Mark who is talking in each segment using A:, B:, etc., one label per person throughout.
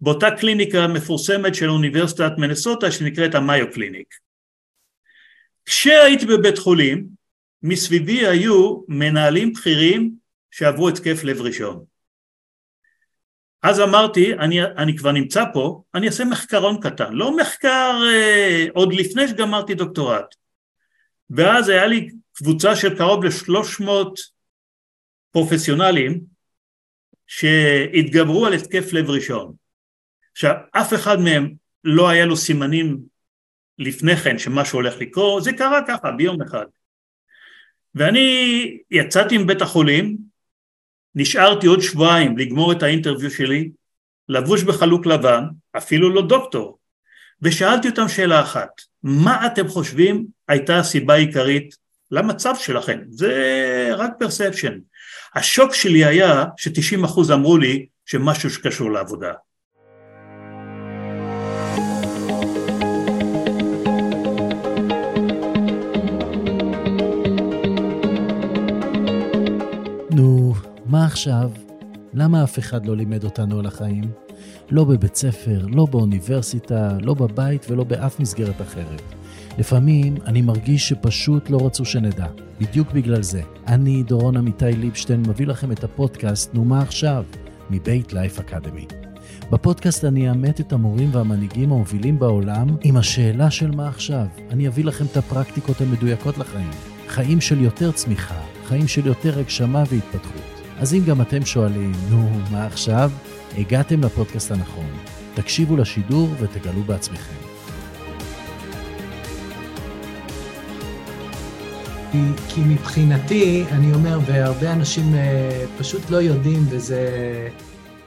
A: באותה קליניקה מפורסמת של אוניברסיטת מנסוטה שנקראת המיו קליניק. כשהייתי בבית חולים, מסביבי היו מנהלים בכירים שעברו התקף לב ראשון. אז אמרתי, אני, אני כבר נמצא פה, אני אעשה מחקרון קטן, לא מחקר אה, עוד לפני שגמרתי דוקטורט. ואז היה לי קבוצה של קרוב לשלוש מאות פרופסיונלים שהתגברו על התקף לב ראשון. עכשיו, אף אחד מהם לא היה לו סימנים לפני כן שמשהו הולך לקרות, זה קרה ככה ביום אחד. ואני יצאתי מבית החולים, נשארתי עוד שבועיים לגמור את האינטרוויו שלי, לבוש בחלוק לבן, אפילו לא דוקטור, ושאלתי אותם שאלה אחת, מה אתם חושבים הייתה הסיבה העיקרית למצב שלכם? זה רק פרספשן. השוק שלי היה ש-90% אמרו לי שמשהו שקשור לעבודה.
B: עכשיו? למה אף אחד לא לימד אותנו על החיים? לא בבית ספר, לא באוניברסיטה, לא בבית ולא באף מסגרת אחרת. לפעמים אני מרגיש שפשוט לא רצו שנדע. בדיוק בגלל זה. אני, דורון עמיתי ליבשטיין, מביא לכם את הפודקאסט "נו מה עכשיו?" מבית לייף אקדמי. בפודקאסט אני אאמת את המורים והמנהיגים המובילים בעולם עם השאלה של מה עכשיו. אני אביא לכם את הפרקטיקות המדויקות לחיים. חיים של יותר צמיחה, חיים של יותר הגשמה והתפתחות. אז אם גם אתם שואלים, נו, מה עכשיו? הגעתם לפודקאסט הנכון. תקשיבו לשידור ותגלו בעצמכם.
C: כי, כי מבחינתי, אני אומר, והרבה אנשים אה, פשוט לא יודעים, וזה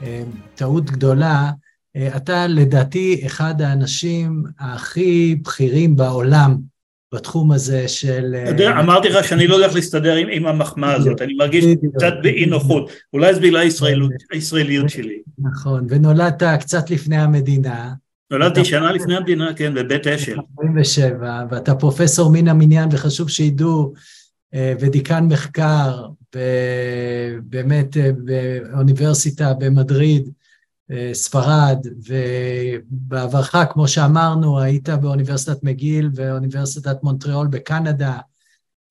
C: אה, טעות גדולה, אה, אתה לדעתי אחד האנשים הכי בכירים בעולם בתחום הזה של...
A: אתה יודע, אמרתי לך שאני לא הולך להסתדר עם, עם המחמאה הזאת, אני מרגיש קצת באי נוחות, אולי זה בגלל הישראליות שלי.
C: נכון, ונולדת קצת לפני המדינה.
A: נולדתי שנה לפני המדינה, כן, בבית אשל.
C: 47, ואתה פרופסור מן המניין, וחשוב שידעו, אה, ודיקן מחקר, באמת אה, באוניברסיטה במדריד, אה, ספרד, ובעברך, כמו שאמרנו, היית באוניברסיטת מגיל ואוניברסיטת מונטריאול בקנדה,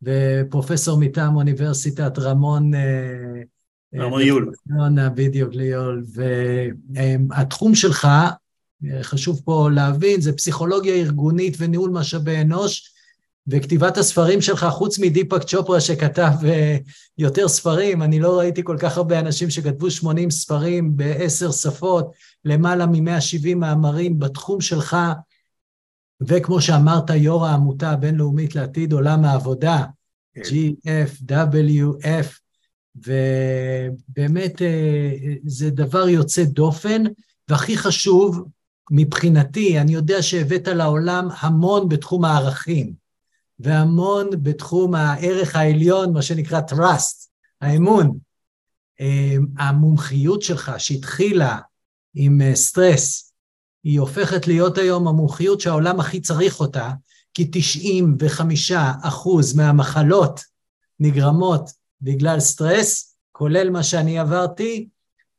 C: ופרופסור מטעם אוניברסיטת רמון...
A: אה, רמון יול.
C: בדיוק, ליול. והתחום שלך, חשוב פה להבין, זה פסיכולוגיה ארגונית וניהול משאבי אנוש, וכתיבת הספרים שלך, חוץ מדיפק צ'ופרה שכתב uh, יותר ספרים, אני לא ראיתי כל כך הרבה אנשים שכתבו 80 ספרים בעשר שפות, למעלה מ-170 מאמרים בתחום שלך, וכמו שאמרת, יו"ר העמותה הבינלאומית לעתיד עולם העבודה, כן. GFWF, ובאמת uh, זה דבר יוצא דופן, והכי חשוב, מבחינתי, אני יודע שהבאת לעולם המון בתחום הערכים. והמון בתחום הערך העליון, מה שנקרא trust, האמון. אמ, המומחיות שלך שהתחילה עם אה, סטרס, היא הופכת להיות היום המומחיות שהעולם הכי צריך אותה, כי 95 אחוז מהמחלות נגרמות בגלל סטרס, כולל מה שאני עברתי,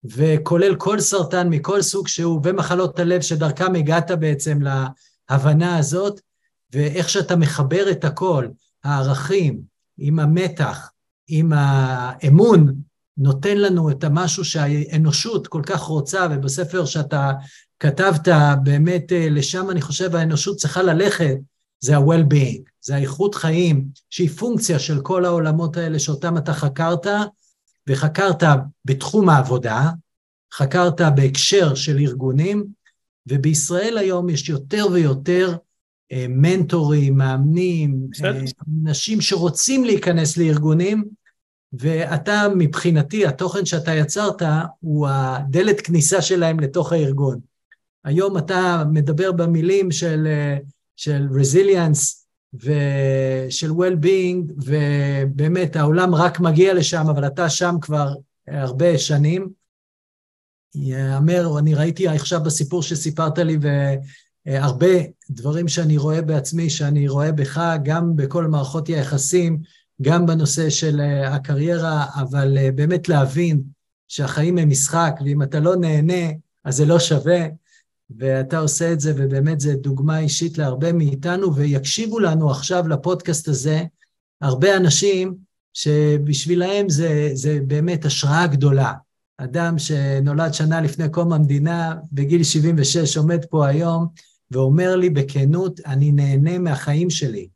C: וכולל כל סרטן מכל סוג שהוא, ומחלות הלב שדרכם הגעת בעצם להבנה הזאת, ואיך שאתה מחבר את הכל, הערכים, עם המתח, עם האמון, נותן לנו את המשהו שהאנושות כל כך רוצה, ובספר שאתה כתבת, באמת אה, לשם אני חושב האנושות צריכה ללכת, זה ה-well-being, זה האיכות חיים, שהיא פונקציה של כל העולמות האלה שאותם אתה חקרת, וחקרת בתחום העבודה, חקרת בהקשר של ארגונים, ובישראל היום יש יותר ויותר מנטורים, מאמנים, אה, אנשים שרוצים להיכנס לארגונים, ואתה מבחינתי, התוכן שאתה יצרת הוא הדלת כניסה שלהם לתוך הארגון. היום אתה מדבר במילים של, אה, של resilience ושל well-being, ובאמת העולם רק מגיע לשם, אבל אתה שם כבר הרבה שנים. יאמר, אני ראיתי עכשיו בסיפור שסיפרת לי, אה, הרבה דברים שאני רואה בעצמי, שאני רואה בך, גם בכל מערכות היחסים, גם בנושא של אה, הקריירה, אבל אה, באמת להבין שהחיים הם משחק, ואם אתה לא נהנה, אז זה לא שווה, ואתה עושה את זה, ובאמת זו דוגמה אישית להרבה מאיתנו, ויקשיבו לנו עכשיו לפודקאסט הזה הרבה אנשים שבשבילהם זה, זה באמת השראה גדולה. אדם שנולד שנה לפני קום המדינה, בגיל 76, עומד פה היום ואומר לי בכנות, אני נהנה מהחיים שלי.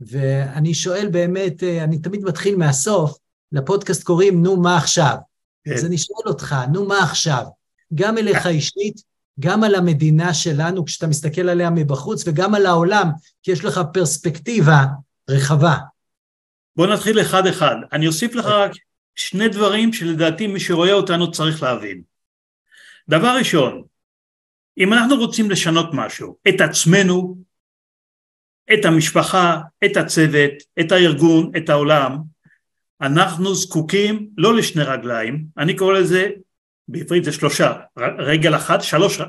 C: ואני שואל באמת, אני תמיד מתחיל מהסוף, לפודקאסט קוראים נו מה עכשיו. כן. אז אני שואל אותך, נו מה עכשיו? גם אליך אישית, גם על המדינה שלנו כשאתה מסתכל עליה מבחוץ, וגם על העולם, כי יש לך פרספקטיבה רחבה.
A: בוא נתחיל אחד-אחד. אני אוסיף לך רק שני דברים שלדעתי מי שרואה אותנו צריך להבין. דבר ראשון, אם אנחנו רוצים לשנות משהו, את עצמנו, את המשפחה, את הצוות, את הארגון, את העולם, אנחנו זקוקים לא לשני רגליים, אני קורא לזה, בעברית זה שלושה, רגל אחת, שלוש,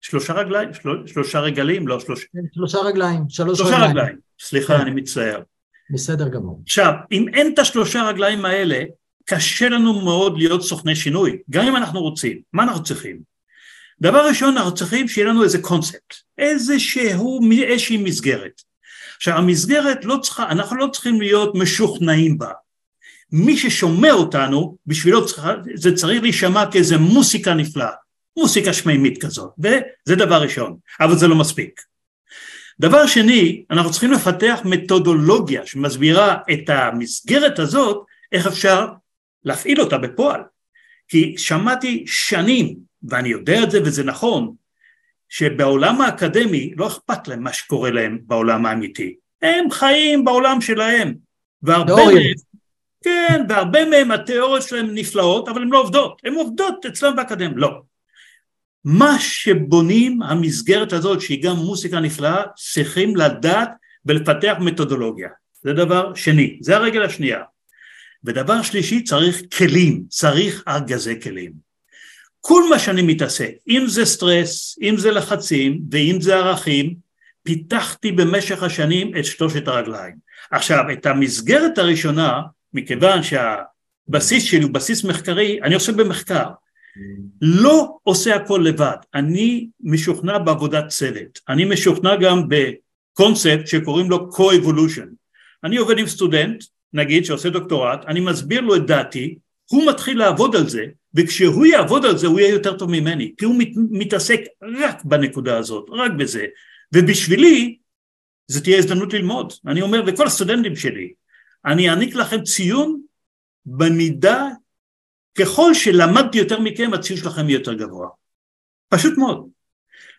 A: שלושה רגליים, שלושה רגלים, לא שלושה.
C: שלושה רגליים, שלוש
A: שלושה רגליים. רגליים, סליחה, כן. אני מצטער.
C: בסדר גמור.
A: עכשיו, אם אין את השלושה רגליים האלה, קשה לנו מאוד להיות סוכני שינוי, גם אם אנחנו רוצים. מה אנחנו צריכים? דבר ראשון, אנחנו צריכים שיהיה לנו איזה קונספט, איזשהו, איזושהי מסגרת. עכשיו, המסגרת לא צריכה, אנחנו לא צריכים להיות משוכנעים בה. מי ששומע אותנו, בשבילו צריך, זה צריך להישמע כאיזה מוסיקה נפלאה, מוסיקה שמימית כזאת, וזה דבר ראשון, אבל זה לא מספיק. דבר שני, אנחנו צריכים לפתח מתודולוגיה שמסבירה את המסגרת הזאת, איך אפשר להפעיל אותה בפועל. כי שמעתי שנים, ואני יודע את זה וזה נכון, שבעולם האקדמי לא אכפת להם מה שקורה להם בעולם האמיתי. הם חיים בעולם שלהם. והרבה מהם, כן, והרבה מהם התיאוריות שלהם נפלאות, אבל הן לא עובדות. הן עובדות אצלם באקדמיה. לא. מה שבונים המסגרת הזאת שהיא גם מוסיקה נפלאה צריכים לדעת ולפתח מתודולוגיה זה דבר שני זה הרגל השנייה ודבר שלישי צריך כלים צריך ארגזי כלים כל מה שאני מתעסק אם זה סטרס אם זה לחצים ואם זה ערכים פיתחתי במשך השנים את שלושת הרגליים. עכשיו את המסגרת הראשונה מכיוון שהבסיס שלי הוא בסיס מחקרי אני עושה במחקר. לא עושה הכל לבד, אני משוכנע בעבודת צוות, אני משוכנע גם בקונספט שקוראים לו co-evolution. אני עובד עם סטודנט, נגיד שעושה דוקטורט, אני מסביר לו את דעתי, הוא מתחיל לעבוד על זה, וכשהוא יעבוד על זה הוא יהיה יותר טוב ממני, כי הוא מת, מתעסק רק בנקודה הזאת, רק בזה, ובשבילי זה תהיה הזדמנות ללמוד. אני אומר, וכל הסטודנטים שלי, אני אעניק לכם ציון במידה ככל שלמדתי יותר מכם הציון שלכם יהיה יותר גבוה. פשוט מאוד.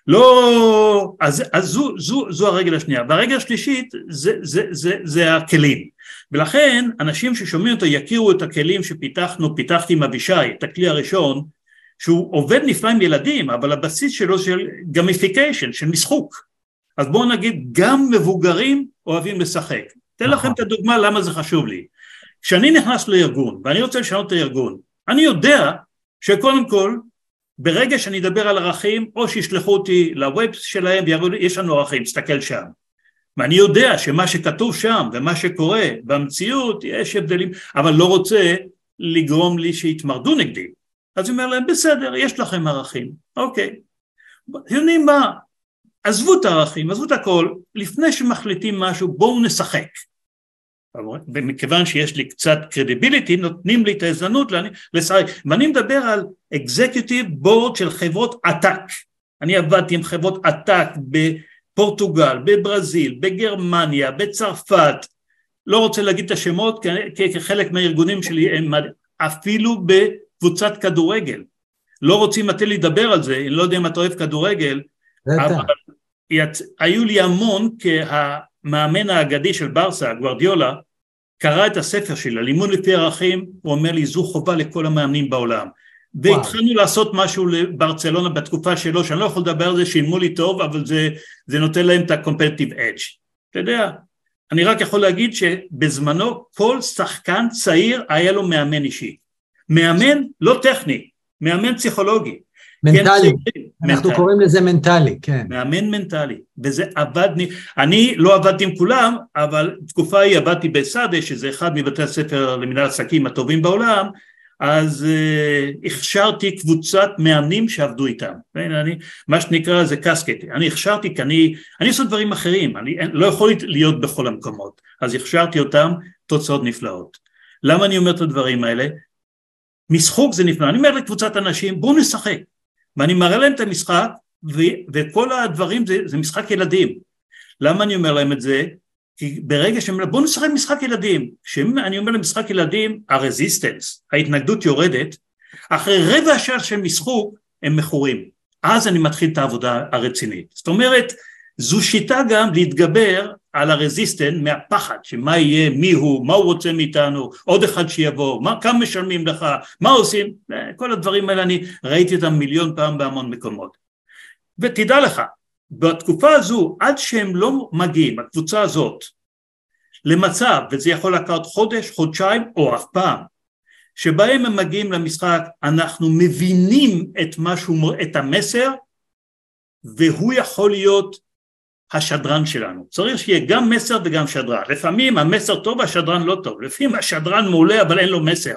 A: לא, אז, אז זו, זו, זו הרגל השנייה. והרגל השלישית זה, זה, זה, זה הכלים. ולכן אנשים ששומעים אותו יכירו את הכלים שפיתחנו, פיתחתי עם אבישי, את הכלי הראשון, שהוא עובד נפלא עם ילדים, אבל הבסיס שלו של גמיפיקיישן, של משחוק. אז בואו נגיד, גם מבוגרים אוהבים לשחק. אתן לכם את הדוגמה למה זה חשוב לי. כשאני נכנס לארגון, ואני רוצה לשנות את הארגון, אני יודע שקודם כל ברגע שאני אדבר על ערכים או שישלחו אותי לווב שלהם ויראו לי יש לנו ערכים תסתכל שם ואני יודע שמה שכתוב שם ומה שקורה במציאות יש הבדלים אבל לא רוצה לגרום לי שיתמרדו נגדי. אז אני אומר להם בסדר יש לכם ערכים. אוקיי. יודעים מה? עזבו את הערכים עזבו את הכל. לפני שמחליטים משהו בואו נשחק. ומכיוון שיש לי קצת קרדיביליטי נותנים לי את ההזדמנות לשחק. ואני מדבר על אקזקיוטיב בורד של חברות עתק. אני עבדתי עם חברות עתק בפורטוגל, בברזיל, בגרמניה, בצרפת לא רוצה להגיד את השמות כי כחלק מהארגונים שלי הם אפילו בקבוצת כדורגל לא רוצים לתת לי לדבר על זה, אני לא יודע אם אתה אוהב כדורגל אבל היו לי המון המאמן האגדי של ברסה, גוורדיולה, קרא את הספר שלי, לימוד לפי ערכים, הוא אומר לי זו חובה לכל המאמנים בעולם. והתחלנו לעשות משהו לברצלונה בתקופה שלו, שאני לא יכול לדבר על זה, שילמו לי טוב, אבל זה, זה נותן להם את ה-competitive edge. אתה יודע, אני רק יכול להגיד שבזמנו כל שחקן צעיר היה לו מאמן אישי. מאמן לא טכני, מאמן פסיכולוגי.
C: מנטלי, כן, אנחנו מנטלי. קוראים לזה מנטלי, כן.
A: מאמן מנטלי, וזה עבד, אני לא עבדתי עם כולם, אבל תקופה ההיא עבדתי בסאדה, שזה אחד מבתי הספר למנהל עסקים הטובים בעולם, אז uh, הכשרתי קבוצת מאמנים שעבדו איתם, כן? אני, מה שנקרא זה קסקט, אני הכשרתי כי אני, אני עושה דברים אחרים, אני לא יכול להיות בכל המקומות, אז הכשרתי אותם, תוצאות נפלאות. למה אני אומר את הדברים האלה? משחוק זה נפלא, אני אומר לקבוצת אנשים בואו נשחק, ואני מראה להם את המשחק ו- וכל הדברים זה, זה משחק ילדים, למה אני אומר להם את זה? כי ברגע שהם אומרים בואו נשחק משחק ילדים, כשאני אומר למשחק ילדים הרזיסטנס, ההתנגדות יורדת, אחרי רבע שעה של משחוק הם מכורים, אז אני מתחיל את העבודה הרצינית, זאת אומרת זו שיטה גם להתגבר על הרזיסטנט מהפחד שמה יהיה, מי הוא, מה הוא רוצה מאיתנו, עוד אחד שיבוא, מה, כמה משלמים לך, מה עושים, כל הדברים האלה אני ראיתי אותם מיליון פעם בהמון מקומות. ותדע לך, בתקופה הזו עד שהם לא מגיעים, הקבוצה הזאת, למצב, וזה יכול לקחת חודש, חודשיים או אף פעם, שבהם הם מגיעים למשחק, אנחנו מבינים את משהו, את המסר, והוא יכול להיות השדרן שלנו. צריך שיהיה גם מסר וגם שדרן. לפעמים המסר טוב והשדרן לא טוב. לפעמים השדרן מעולה אבל אין לו מסר.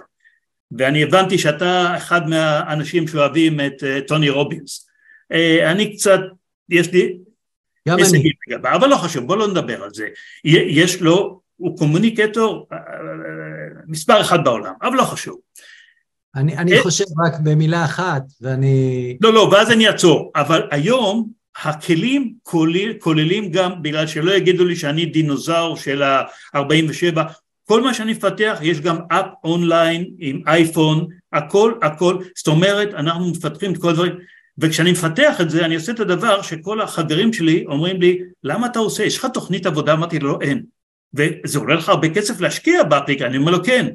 A: ואני הבנתי שאתה אחד מהאנשים שאוהבים את uh, טוני רובינס. Uh, אני קצת, יש לי
C: גם אני.
A: לגבי, אבל לא חשוב, בוא לא נדבר על זה. יש לו, הוא קומוניקטור uh, מספר אחד בעולם, אבל לא חשוב.
C: אני, אני חושב רק במילה אחת, ואני...
A: לא, לא, ואז אני אעצור. אבל היום הכלים כולל, כוללים גם, בגלל שלא יגידו לי שאני דינוזאור של ה-47, כל מה שאני מפתח יש גם אפ אונליין עם אייפון, הכל הכל, זאת אומרת אנחנו מפתחים את כל הדברים וכשאני מפתח את זה אני עושה את הדבר שכל החברים שלי אומרים לי למה אתה עושה, יש לך תוכנית עבודה? אמרתי לו לא, אין וזה עולה לך הרבה כסף להשקיע באפליקה, אני אומר לו כן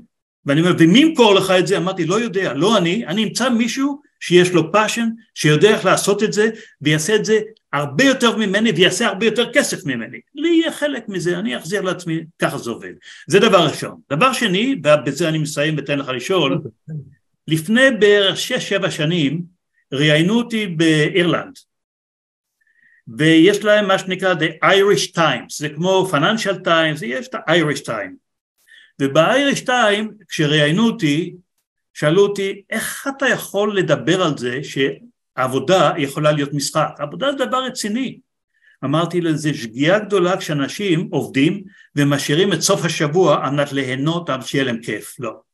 A: ואני אומר ומי ימכור לך את זה? אמרתי לא יודע, לא אני, אני אמצא מישהו שיש לו passion, שיודע איך לעשות את זה ויעשה את זה הרבה יותר ממני ויעשה הרבה יותר כסף ממני. לי יהיה חלק מזה, אני אחזיר לעצמי, ככה זה עובד. זה דבר ראשון. דבר שני, ובזה אני מסיים ותן לך לשאול, לפני בערך שש שבע שנים ראיינו אותי באירלנד. ויש להם מה שנקרא The Irish Times, זה כמו Financial Times, יש את ה-Irish Times. וב-Irish Times כשראיינו אותי שאלו אותי איך אתה יכול לדבר על זה שעבודה יכולה להיות משחק, עבודה זה דבר רציני. אמרתי לזה שגיאה גדולה כשאנשים עובדים ומשאירים את סוף השבוע על מנת ליהנות שיהיה להם כיף, לא.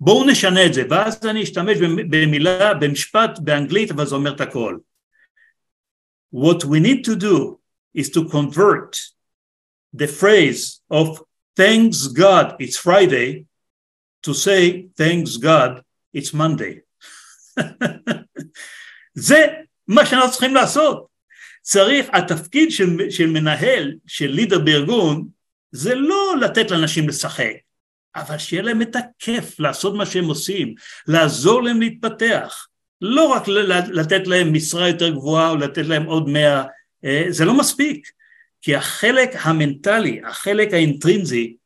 A: בואו נשנה את זה, ואז אני אשתמש במילה, במשפט באנגלית, אבל זה אומר את הכל. What we need to do is to convert the phrase of thanks God it's Friday to say thanks God it's Monday. זה מה שאנחנו צריכים לעשות. צריך, התפקיד של, של מנהל, של לידר בארגון, זה לא לתת לאנשים לשחק, אבל שיהיה להם את הכיף לעשות מה שהם עושים, לעזור להם להתפתח, לא רק לתת להם משרה יותר גבוהה או לתת להם עוד מאה, אה, זה לא מספיק, כי החלק המנטלי, החלק האינטרינזי,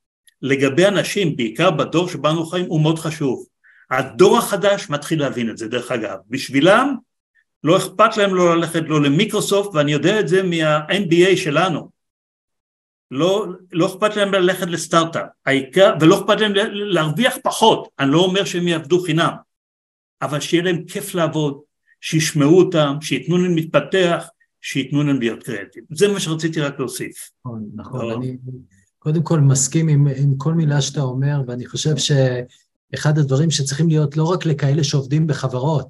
A: לגבי אנשים, בעיקר בדור שבו אנו חיים, הוא מאוד חשוב. הדור החדש מתחיל להבין את זה, דרך אגב. בשבילם, לא אכפת להם לא ללכת לא למיקרוסופט, ואני יודע את זה מה-MBA שלנו. לא, לא אכפת להם ללכת לסטארט-אפ, העיקר, ולא אכפת להם להרוויח פחות, אני לא אומר שהם יעבדו חינם, אבל שיהיה להם כיף לעבוד, שישמעו אותם, שייתנו להם להתפתח, שייתנו להם להיות קריאטיב. זה מה שרציתי רק להוסיף.
C: נכון, נכון. אני קודם כל מסכים עם, עם כל מילה שאתה אומר, ואני חושב שאחד הדברים שצריכים להיות לא רק לכאלה שעובדים בחברות,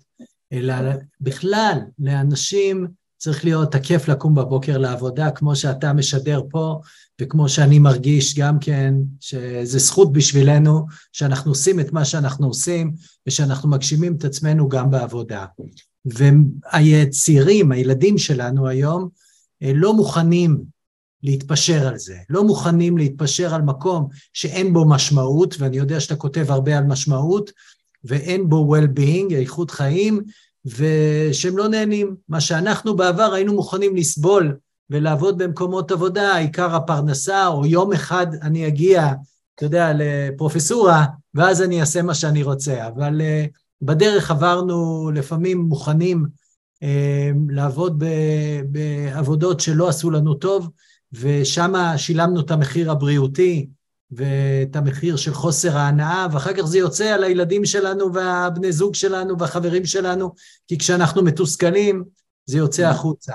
C: אלא בכלל, לאנשים צריך להיות הכיף לקום בבוקר לעבודה, כמו שאתה משדר פה, וכמו שאני מרגיש גם כן, שזה זכות בשבילנו, שאנחנו עושים את מה שאנחנו עושים, ושאנחנו מגשימים את עצמנו גם בעבודה. והצעירים, הילדים שלנו היום, לא מוכנים להתפשר על זה. לא מוכנים להתפשר על מקום שאין בו משמעות, ואני יודע שאתה כותב הרבה על משמעות, ואין בו well-being, איכות חיים, ושהם לא נהנים. מה שאנחנו בעבר היינו מוכנים לסבול ולעבוד במקומות עבודה, עיקר הפרנסה, או יום אחד אני אגיע, אתה יודע, לפרופסורה, ואז אני אעשה מה שאני רוצה. אבל uh, בדרך עברנו לפעמים מוכנים uh, לעבוד בעבודות שלא עשו לנו טוב, ושם שילמנו את המחיר הבריאותי, ואת המחיר של חוסר ההנאה, ואחר כך זה יוצא על הילדים שלנו והבני זוג שלנו והחברים שלנו, כי כשאנחנו מתוסכלים זה יוצא החוצה.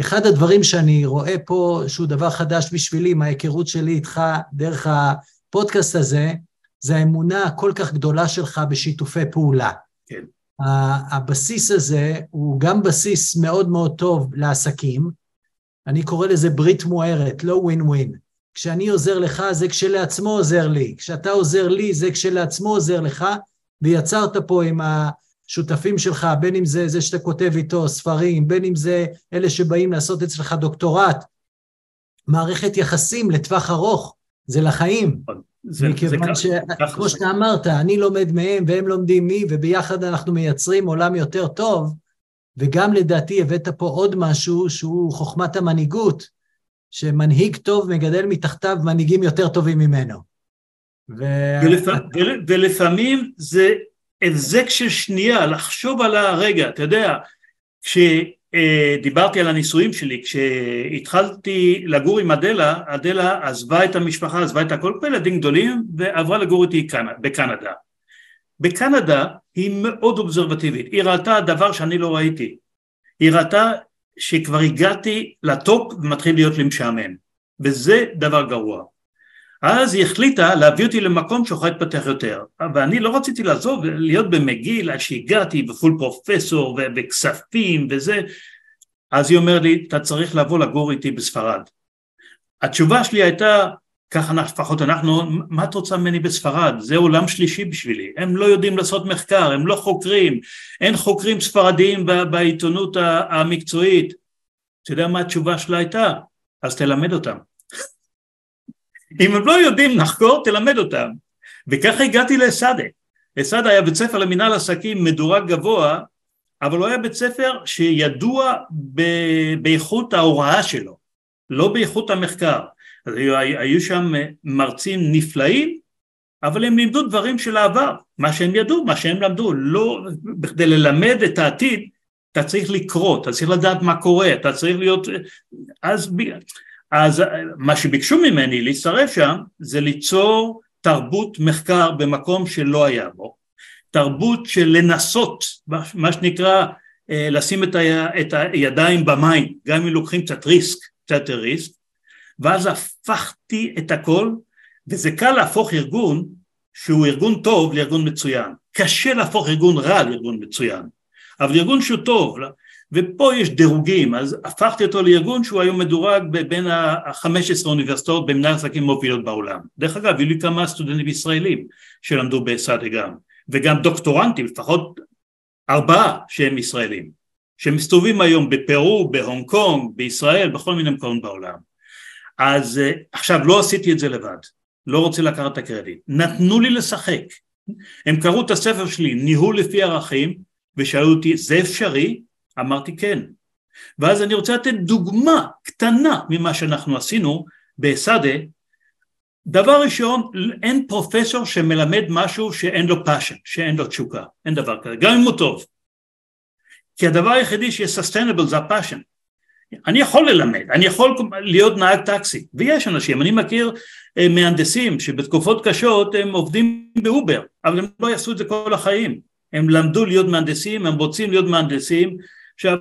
C: אחד הדברים שאני רואה פה, שהוא דבר חדש בשבילי, מההיכרות שלי איתך דרך הפודקאסט הזה, זה האמונה הכל כך גדולה שלך בשיתופי פעולה.
A: כן.
C: הבסיס הזה הוא גם בסיס מאוד מאוד טוב לעסקים, אני קורא לזה ברית מוארת, לא ווין ווין. כשאני עוזר לך זה כשלעצמו עוזר לי, כשאתה עוזר לי זה כשלעצמו עוזר לך, ויצרת פה עם השותפים שלך, בין אם זה זה שאתה כותב איתו ספרים, בין אם זה אלה שבאים לעשות אצלך דוקטורט, מערכת יחסים לטווח ארוך, זה לחיים. זה, מכיוון שכמו שאתה אמרת, אני לומד מהם והם לומדים מי, וביחד אנחנו מייצרים עולם יותר טוב, וגם לדעתי הבאת פה עוד משהו שהוא חוכמת המנהיגות, שמנהיג טוב מגדל מתחתיו מנהיגים יותר טובים ממנו.
A: ו... ולפ... ולפעמים זה הבזק של שנייה, לחשוב על הרגע, אתה יודע, כשדיברתי על הנישואים שלי, כשהתחלתי לגור עם אדלה, אדלה עזבה את המשפחה, עזבה את הכל, פה ילדים גדולים, ועברה לגור איתי בקנדה. בקנדה היא מאוד אובזרבטיבית, היא ראתה דבר שאני לא ראיתי, היא ראתה שכבר הגעתי לטופ ומתחיל להיות לי משעמם, וזה דבר גרוע. אז היא החליטה להביא אותי למקום שיכול להתפתח יותר, ואני לא רציתי לעזוב, להיות במגיל עד שהגעתי בפול פרופסור וכספים וזה, אז היא אומרת לי, אתה צריך לבוא לגור איתי בספרד. התשובה שלי הייתה, ככה לפחות אנחנו, מה את רוצה ממני בספרד? זה עולם שלישי בשבילי, הם לא יודעים לעשות מחקר, הם לא חוקרים, אין חוקרים ספרדיים בעיתונות המקצועית. אתה יודע מה התשובה שלה הייתה? אז תלמד אותם. אם הם לא יודעים לחקור, תלמד אותם. וככה הגעתי לאסאדה. אסאדה היה בית ספר למנהל עסקים מדורג גבוה, אבל הוא היה בית ספר שידוע באיכות ההוראה שלו, לא באיכות המחקר. אז היו, היו שם מרצים נפלאים, אבל הם לימדו דברים של העבר, מה שהם ידעו, מה שהם למדו, לא, בכדי ללמד את העתיד, אתה צריך לקרוא, אתה צריך לדעת מה קורה, אתה צריך להיות, אז, אז מה שביקשו ממני להצטרף שם, זה ליצור תרבות מחקר במקום שלא היה בו, תרבות של לנסות, מה שנקרא אה, לשים את, ה, את הידיים במים, גם אם לוקחים קצת ריסק, קצת ריסק, ואז הפכתי את הכל, וזה קל להפוך ארגון שהוא ארגון טוב לארגון מצוין. קשה להפוך ארגון רע לארגון מצוין, אבל ארגון שהוא טוב, ופה יש דירוגים, אז הפכתי אותו לארגון שהוא היום מדורג בין ה-15 אוניברסיטאות במנהל עסקים מובילות בעולם. דרך אגב, היו לי כמה סטודנטים ישראלים שלמדו בסאדה גם, וגם דוקטורנטים, לפחות ארבעה שהם ישראלים, שמסתובבים היום בפרו, בהונג קונג, בישראל, בכל מיני מקומות בעולם. אז אה, עכשיו לא עשיתי את זה לבד, לא רוצה לקחת את הקרדיט, נתנו לי לשחק, הם קראו את הספר שלי ניהול לפי ערכים ושאלו אותי זה אפשרי? אמרתי כן. ואז אני רוצה לתת דוגמה קטנה ממה שאנחנו עשינו ב ESADE דבר ראשון אין פרופסור שמלמד משהו שאין לו passion, שאין לו תשוקה, אין דבר כזה, גם אם הוא טוב. כי הדבר היחידי שיהיה sustainable זה ה passion אני יכול ללמד, אני יכול להיות נהג טקסי, ויש אנשים, אני מכיר אה, מהנדסים שבתקופות קשות הם עובדים באובר, אבל הם לא יעשו את זה כל החיים, הם למדו להיות מהנדסים, הם רוצים להיות מהנדסים, עכשיו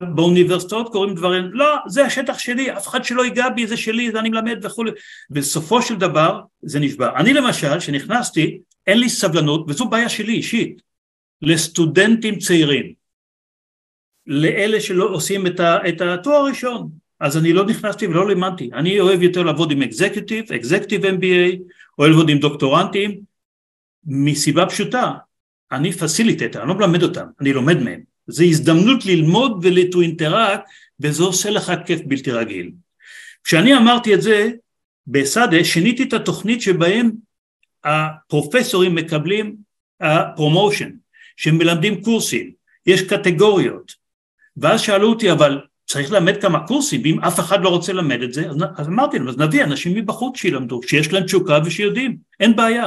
A: באוניברסיטאות קוראים דברים, לא, זה השטח שלי, אף אחד שלא ייגע בי, זה שלי, זה אני מלמד וכולי, בסופו של דבר זה נשבר. אני למשל, כשנכנסתי, אין לי סבלנות, וזו בעיה שלי אישית, לסטודנטים צעירים. לאלה שלא עושים את, ה, את התואר הראשון. אז אני לא נכנסתי ולא לימדתי. אני אוהב יותר לעבוד עם executive, executive MBA אוהב לעבוד עם דוקטורנטים. מסיבה פשוטה אני facilitator, אני לא מלמד אותם, אני לומד מהם זו הזדמנות ללמוד interact וזה עושה לך כיף בלתי רגיל. כשאני אמרתי את זה ב ESADE שיניתי את התוכנית שבהם הפרופסורים מקבלים ה promotion שמלמדים קורסים. יש קטגוריות. ואז שאלו אותי אבל צריך ללמד כמה קורסים? ואם אף אחד לא רוצה ללמד את זה? אז, אז אמרתי להם אז נביא אנשים מבחוץ שילמדו שיש להם תשוקה ושיודעים. אין בעיה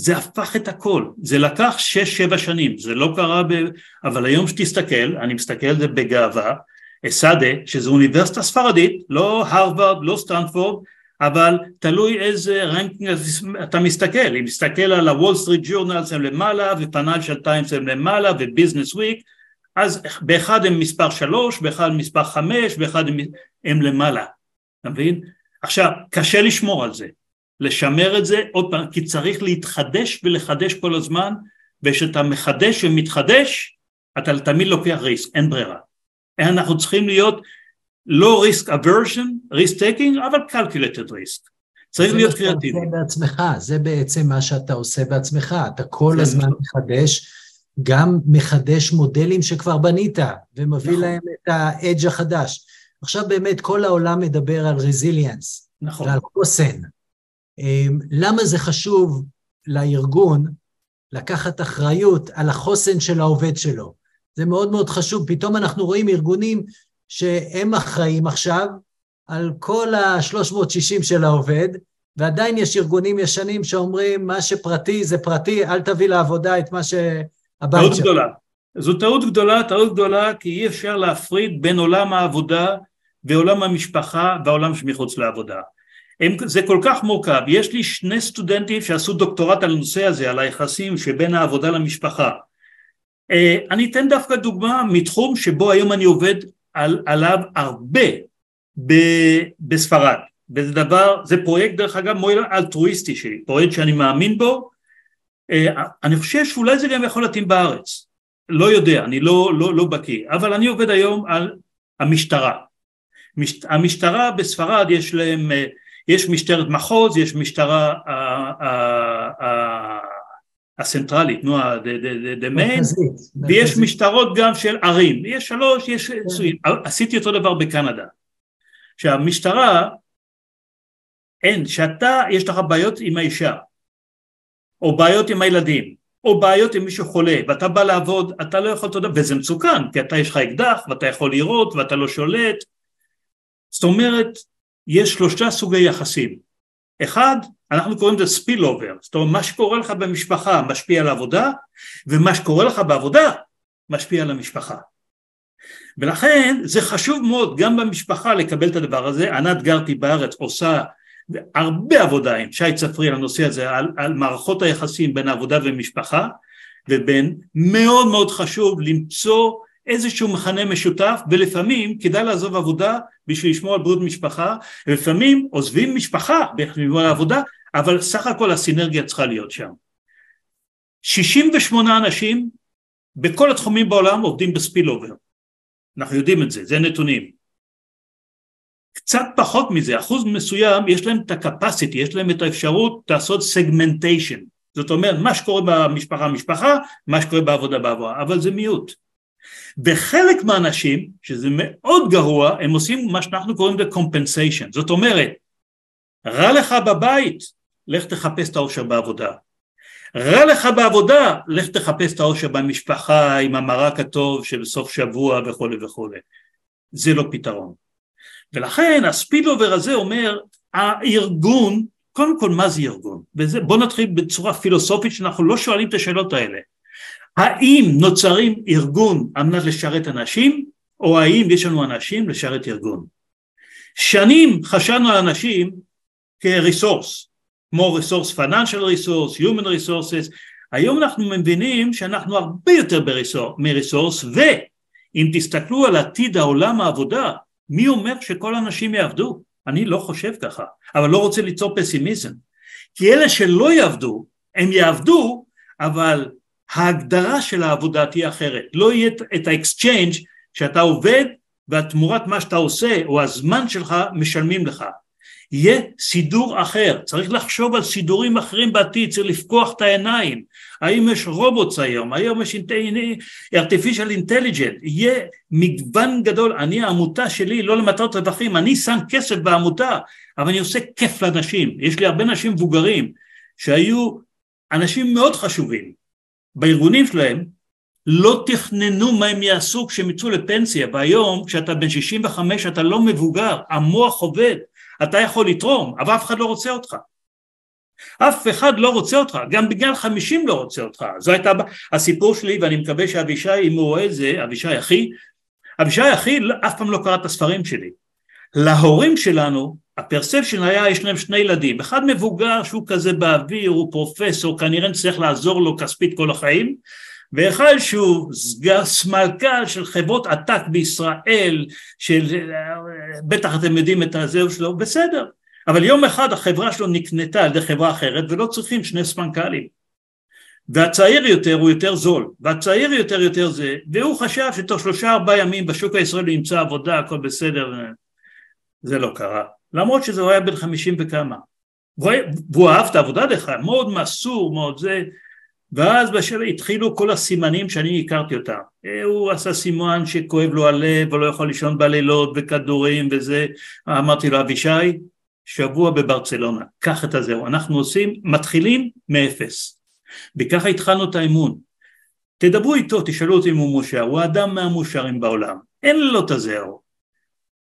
A: זה הפך את הכל. זה לקח שש שבע שנים. זה לא קרה ב... אבל היום שתסתכל אני מסתכל על זה בגאווה. ESADE שזו אוניברסיטה ספרדית לא הרווארד לא סטנפורד אבל תלוי איזה ranking אתה מסתכל, אם מסתכל על ה Wall Street Journal הם למעלה ו Financial Times הם למעלה ו Business Week. אז באחד הם מספר שלוש, באחד מספר חמש, באחד הם, הם למעלה, אתה מבין? עכשיו, קשה לשמור על זה, לשמר את זה עוד פעם, כי צריך להתחדש ולחדש כל הזמן, וכשאתה מחדש ומתחדש, אתה תמיד לוקח risk, אין ברירה. אנחנו צריכים להיות לא risk aversion, risk taking, אבל calculated risk. צריך להיות קריאטיבי.
C: זה בעצמך, זה בעצם מה שאתה עושה בעצמך, אתה כל הזמן מחדש, גם מחדש מודלים שכבר בנית, ומביא נכון. להם את ה edge החדש. עכשיו באמת כל העולם מדבר על resilience, נכון. ועל חוסן. אמ, למה זה חשוב לארגון לקחת אחריות על החוסן של העובד שלו? זה מאוד מאוד חשוב, פתאום אנחנו רואים ארגונים שהם אחראים עכשיו על כל ה-360 של העובד, ועדיין יש ארגונים ישנים שאומרים, מה שפרטי זה פרטי, אל תביא לעבודה את מה שהבית.
A: טעות גדולה. זו טעות גדולה, טעות גדולה, כי אי אפשר להפריד בין עולם העבודה ועולם המשפחה והעולם שמחוץ לעבודה. הם, זה כל כך מורכב, יש לי שני סטודנטים שעשו דוקטורט על הנושא הזה, על היחסים שבין העבודה למשפחה. אה, אני אתן דווקא דוגמה מתחום שבו היום אני עובד על, עליו הרבה ב, בספרד, וזה דבר, זה פרויקט דרך אגב מועיל אלטרואיסטי שלי, פרויקט שאני מאמין בו, אה, אני חושב שאולי זה גם יכול להתאים בארץ, לא יודע, אני לא, לא, לא בקיא, אבל אני עובד היום על המשטרה. מש, המשטרה בספרד יש להם, אה, יש משטרת מחוז, יש משטרה הסנטרלית, נו, main, ויש משטרות גם של ערים, יש שלוש, יש כן. עשיתי אותו דבר בקנדה. שהמשטרה, אין, שאתה, יש לך בעיות עם האישה, או בעיות עם הילדים, או בעיות עם מישהו חולה, ואתה בא לעבוד, אתה לא יכול, אתה יודע, וזה מצוקן, כי אתה יש לך אקדח, ואתה יכול לירות, ואתה לא שולט. זאת אומרת, יש שלושה סוגי יחסים. אחד, אנחנו קוראים לזה ספיל אובר, זאת אומרת מה שקורה לך במשפחה משפיע על העבודה ומה שקורה לך בעבודה משפיע על המשפחה ולכן זה חשוב מאוד גם במשפחה לקבל את הדבר הזה, ענת גרתי בארץ עושה הרבה עבודה עם שי צפרי על הנושא הזה, על, על מערכות היחסים בין עבודה ומשפחה ובין מאוד מאוד חשוב למצוא איזשהו מכנה משותף ולפעמים כדאי לעזוב עבודה בשביל לשמור על בריאות משפחה ולפעמים עוזבים משפחה בשביל העבודה אבל סך הכל הסינרגיה צריכה להיות שם. 68 אנשים בכל התחומים בעולם עובדים בספיל אובר, אנחנו יודעים את זה, זה נתונים. קצת פחות מזה, אחוז מסוים יש להם את ה-capacity, יש להם את האפשרות לעשות segmentation, זאת אומרת מה שקורה במשפחה משפחה, מה שקורה בעבודה בעבודה, אבל זה מיעוט. וחלק מהאנשים, שזה מאוד גרוע, הם עושים מה שאנחנו קוראים לזה compensation, זאת אומרת, רע לך בבית, לך תחפש את האושר בעבודה. רע לך בעבודה, לך תחפש את האושר במשפחה עם המרק הטוב של סוף שבוע וכולי וכולי. זה לא פתרון. ולכן הספילובר הזה אומר, הארגון, קודם כל מה זה ארגון? וזה, בוא נתחיל בצורה פילוסופית שאנחנו לא שואלים את השאלות האלה. האם נוצרים ארגון על מנת לשרת אנשים, או האם יש לנו אנשים לשרת ארגון? שנים חשבנו על אנשים כריסורס, כמו resource financial resource, human resources, היום אנחנו מבינים שאנחנו הרבה יותר מריסורס ואם תסתכלו על עתיד העולם העבודה מי אומר שכל האנשים יעבדו? אני לא חושב ככה אבל לא רוצה ליצור פסימיזם כי אלה שלא יעבדו הם יעבדו אבל ההגדרה של העבודה תהיה אחרת. לא יהיה את ה exchange שאתה עובד והתמורת מה שאתה עושה או הזמן שלך משלמים לך. יהיה סידור אחר, צריך לחשוב על סידורים אחרים בעתיד, צריך לפקוח את העיניים, האם יש robots היום, היום יש artificial intelligent, יהיה מגוון גדול, אני העמותה שלי לא למטרות רווחים, אני שם כסף בעמותה, אבל אני עושה כיף לאנשים, יש לי הרבה אנשים מבוגרים שהיו אנשים מאוד חשובים בארגונים שלהם, לא תכננו מה הם יעשו כשהם יצאו לפנסיה, והיום כשאתה בן 65 אתה לא מבוגר, המוח עובד, אתה יכול לתרום, אבל אף אחד לא רוצה אותך. אף אחד לא רוצה אותך, גם בגלל חמישים לא רוצה אותך. זו הייתה הסיפור שלי, ואני מקווה שאבישי, אם הוא רואה את זה, אבישי אחי, אבישי אחי אף פעם לא קרא את הספרים שלי. להורים שלנו הפרספשן היה, יש להם שני ילדים, אחד מבוגר שהוא כזה באוויר, הוא פרופסור, כנראה נצטרך לעזור לו כספית כל החיים, ואחד שהוא סמלכ"ל של חברות עתק בישראל, של בטח אתם יודעים את הזהו שלו, בסדר, אבל יום אחד החברה שלו נקנתה על ידי חברה אחרת ולא צריכים שני סמנכ"לים. והצעיר יותר הוא יותר זול והצעיר יותר יותר זה והוא חשב שתוך שלושה ארבעה ימים בשוק הישראלי ימצא עבודה הכל בסדר זה לא קרה למרות שזה היה בן חמישים וכמה. והוא אהב את העבודה דרך אגב מאוד מסור מאוד זה. ואז בשביל התחילו כל הסימנים שאני הכרתי אותם. הוא עשה סימן שכואב לו הלב ולא יכול לישון בלילות וכדורים וזה. אמרתי לו אבישי שבוע בברצלונה, קח את הזהו, אנחנו עושים, מתחילים מאפס. וככה התחלנו את האמון תדברו איתו, תשאלו אותי אם הוא מושר, הוא האדם מהמושרים בעולם, אין לו את הזהו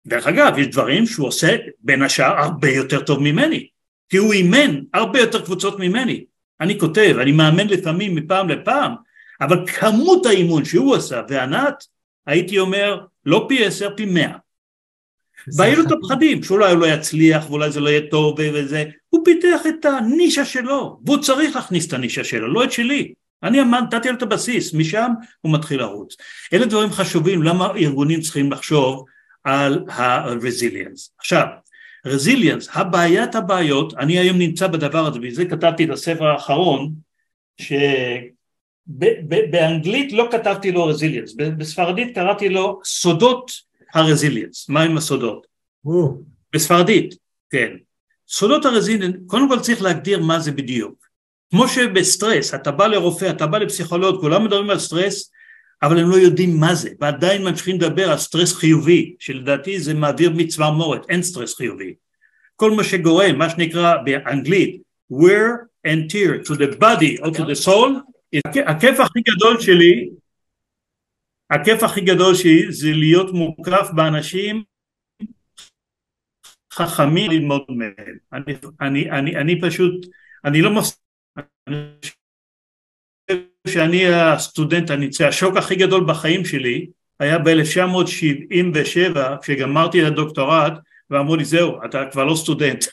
A: דרך אגב, יש דברים שהוא עושה בין השאר הרבה יותר טוב ממני כי הוא אימן הרבה יותר קבוצות ממני. אני כותב, אני מאמן לפעמים מפעם לפעם אבל כמות האימון שהוא עשה וענת הייתי אומר לא פי עשר פי מאה. והיו לו את הפחדים שאולי הוא לא יצליח ואולי זה לא יהיה טוב וזה. הוא פיתח את הנישה שלו והוא צריך להכניס את הנישה שלו לא את שלי. אני נתתי לו את הבסיס משם הוא מתחיל לרוץ. אלה דברים חשובים למה ארגונים צריכים לחשוב על ה-resilience עכשיו resilience הבעיית הבעיות אני היום נמצא בדבר הזה ובזה כתבתי את הספר האחרון שבאנגלית לא כתבתי לו resilience בספרדית קראתי לו סודות הרזיליאנס, מהם הסודות? בספרדית, כן. סודות הרזיליאנס, קודם כל צריך להגדיר מה זה בדיוק. כמו שבסטרס, אתה בא לרופא, אתה בא לפסיכולוג, כולם מדברים על סטרס, אבל הם לא יודעים מה זה, ועדיין ממשיכים לדבר על סטרס חיובי, שלדעתי זה מעביר צמרמורת, אין סטרס חיובי. כל מה שגורם, מה שנקרא באנגלית, wear and tear to the body or to the soul, הכיף הכי גדול שלי הכיף הכי גדול שלי זה להיות מוקף באנשים חכמים ללמוד מהם. אני, אני, אני, אני פשוט, אני לא מפסיק, אני שאני הסטודנט הניצי, השוק הכי גדול בחיים שלי היה ב-1977 כשגמרתי את הדוקטורט ואמרו לי זהו אתה כבר לא סטודנט.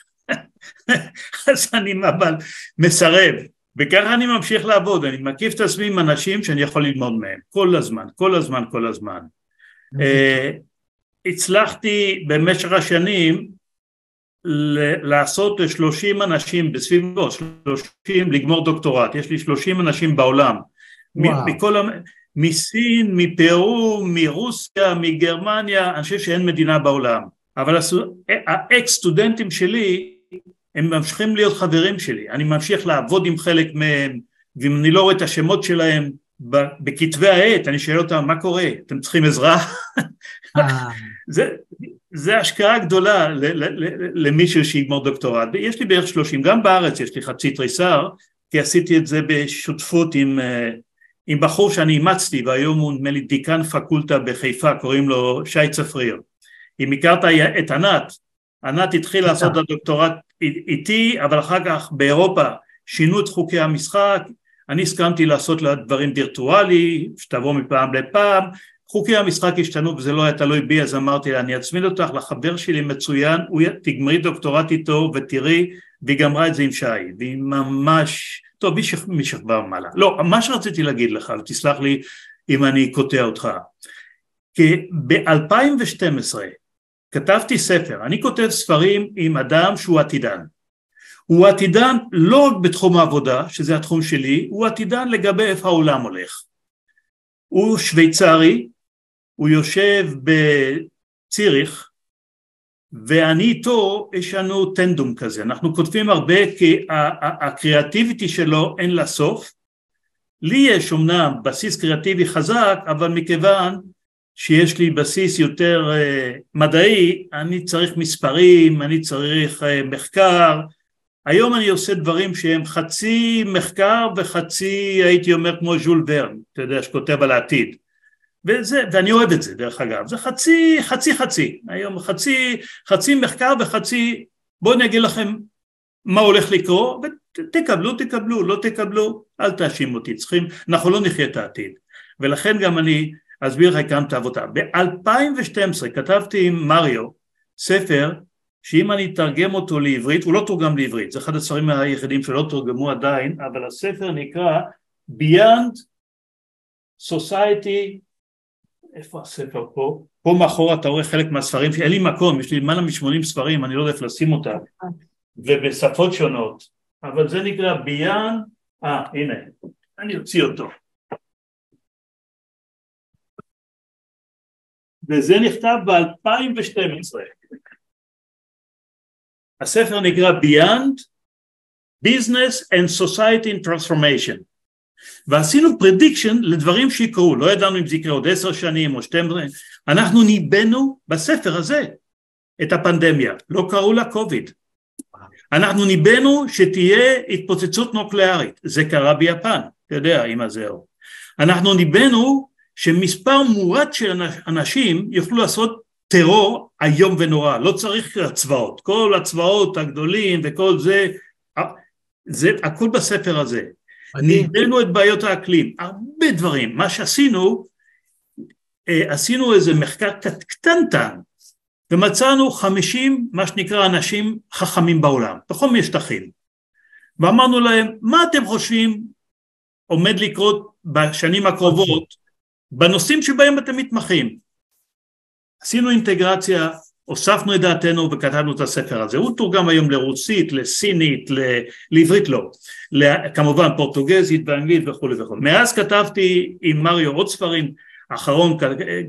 A: אז אני אבל מסרב וככה אני ממשיך לעבוד, אני מקיף את עצמי עם אנשים שאני יכול ללמוד מהם, כל הזמן, כל הזמן, כל הזמן. אה, הצלחתי במשך השנים לעשות לשלושים אנשים בסביבות, שלושים לגמור דוקטורט, יש לי שלושים אנשים בעולם, מכל, מסין, מפרו, מרוסיה, מגרמניה, אני חושב שאין מדינה בעולם, אבל האקס סטודנטים שלי הם ממשיכים להיות חברים שלי, אני ממשיך לעבוד עם חלק מהם, ואם אני לא רואה את השמות שלהם בכתבי העת, אני שואל אותם מה קורה, אתם צריכים עזרה? אה. זה, זה השקעה גדולה למישהו שיגמור דוקטורט, יש לי בערך שלושים, גם בארץ יש לי חצי תריסר, כי עשיתי את זה בשותפות עם, אה, עם בחור שאני אימצתי והיום הוא נדמה לי דיקן פקולטה בחיפה, קוראים לו שי צפריר. אם הכרת את ענת, ענת התחיל לעשות את הדוקטורט איתי, אבל אחר כך באירופה שינו את חוקי המשחק, אני הסכמתי לעשות לה דברים וירטואלי, שתבוא מפעם לפעם, חוקי המשחק השתנו וזה לא היה תלוי בי אז אמרתי לה אני אצמיד אותך לחבר שלי מצוין, הוא תגמרי דוקטורט איתו ותראי והיא גמרה את זה עם שי והיא ממש, טוב משכבה ומעלה, לא מה שרציתי להגיד לך ותסלח לי אם אני קוטע אותך כי ב-2012 כתבתי ספר, אני כותב ספרים עם אדם שהוא עתידן. הוא עתידן לא רק בתחום העבודה, שזה התחום שלי, הוא עתידן לגבי איפה העולם הולך. הוא שוויצרי, הוא יושב בציריך, ואני איתו, יש לנו טנדום כזה, אנחנו כותבים הרבה כי הקריאטיביטי שלו אין לה סוף. לי יש אמנם בסיס קריאטיבי חזק, אבל מכיוון שיש לי בסיס יותר uh, מדעי, אני צריך מספרים, אני צריך uh, מחקר, היום אני עושה דברים שהם חצי מחקר וחצי הייתי אומר כמו ז'ול ורן, אתה יודע, שכותב על העתיד, וזה, ואני אוהב את זה דרך אגב, זה חצי חצי חצי, היום חצי, חצי מחקר וחצי, בואו אני אגיד לכם מה הולך לקרות, ותקבלו תקבלו, לא תקבלו, אל תאשים אותי, צריכים, אנחנו לא נחיה את העתיד, ולכן גם אני אסביר לך כאן את העבודה. ב-2012 כתבתי עם מריו ספר שאם אני אתרגם אותו לעברית, הוא לא תורגם לעברית, זה אחד הספרים היחידים שלא תורגמו עדיין, אבל הספר נקרא Beyond Society, איפה הספר פה? פה מאחורה אתה רואה חלק מהספרים, אין לי מקום, יש לי למעלה מ-80 ספרים, אני לא יודע איפה לשים אותם, ובשפות שונות, אבל זה נקרא Beyond, אה הנה, אני אוציא אותו. וזה נכתב ב-2012. הספר נקרא Beyond Business and Society in Transformation ועשינו prediction לדברים שיקרו, לא ידענו אם זה יקרה עוד עשר שנים או שתיים, אנחנו ניבאנו בספר הזה את הפנדמיה, לא קראו לה קוביד. אנחנו ניבאנו שתהיה התפוצצות נוקלארית, זה קרה ביפן, אתה יודע, עם הזהו. אנחנו ניבאנו שמספר מועט של אנשים יוכלו לעשות טרור איום ונורא, לא צריך הצבאות, כל הצבאות הגדולים וכל זה, זה הכל בספר הזה. ניבאנו את בעיות האקלים, הרבה דברים, מה שעשינו, אה, עשינו איזה מחקר קטנטן ומצאנו חמישים מה שנקרא אנשים חכמים בעולם, בכל מיני שטחים, ואמרנו להם מה אתם חושבים עומד לקרות בשנים הקרובות בנושאים שבהם אתם מתמחים. עשינו אינטגרציה, הוספנו את דעתנו וכתבנו את הספר הזה. הוא תורגם היום לרוסית, לסינית, ל... לעברית לא, כמובן פורטוגזית ואנגלית וכולי וכולי. מאז כתבתי עם מריו עוד ספרים, האחרון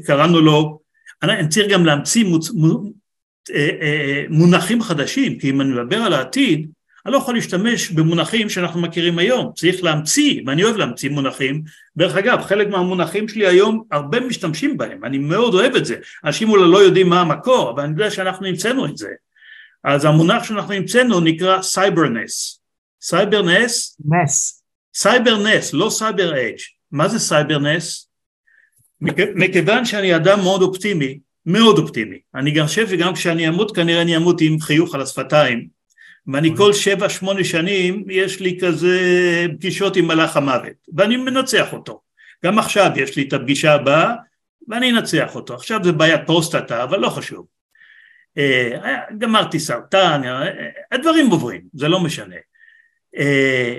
A: קראנו לו, אני צריך גם להמציא מוצ... אה, אה, מונחים חדשים, כי אם אני מדבר על העתיד, אני לא יכול להשתמש במונחים שאנחנו מכירים היום, צריך להמציא, ואני אוהב להמציא מונחים, דרך אגב חלק מהמונחים שלי היום הרבה משתמשים בהם, אני מאוד אוהב את זה, אנשים אולי לא יודעים מה המקור, אבל אני יודע שאנחנו המצאנו את זה, אז המונח שאנחנו המצאנו נקרא cyberness, cyberness,
C: ness,
A: cyberness, לא cyber age, מה זה cyberness? מכיוון שאני אדם מאוד אופטימי, מאוד אופטימי, אני גם חושב שגם כשאני אמות כנראה אני אמות עם חיוך על השפתיים ואני כל שבע שמונה שנים יש לי כזה פגישות עם מלאך המוות ואני מנצח אותו. גם עכשיו יש לי את הפגישה הבאה ואני אנצח אותו. עכשיו זה בעיית פרוסטטה אבל לא חשוב. אה, גמרתי סרטן הדברים עוברים זה לא משנה. אה,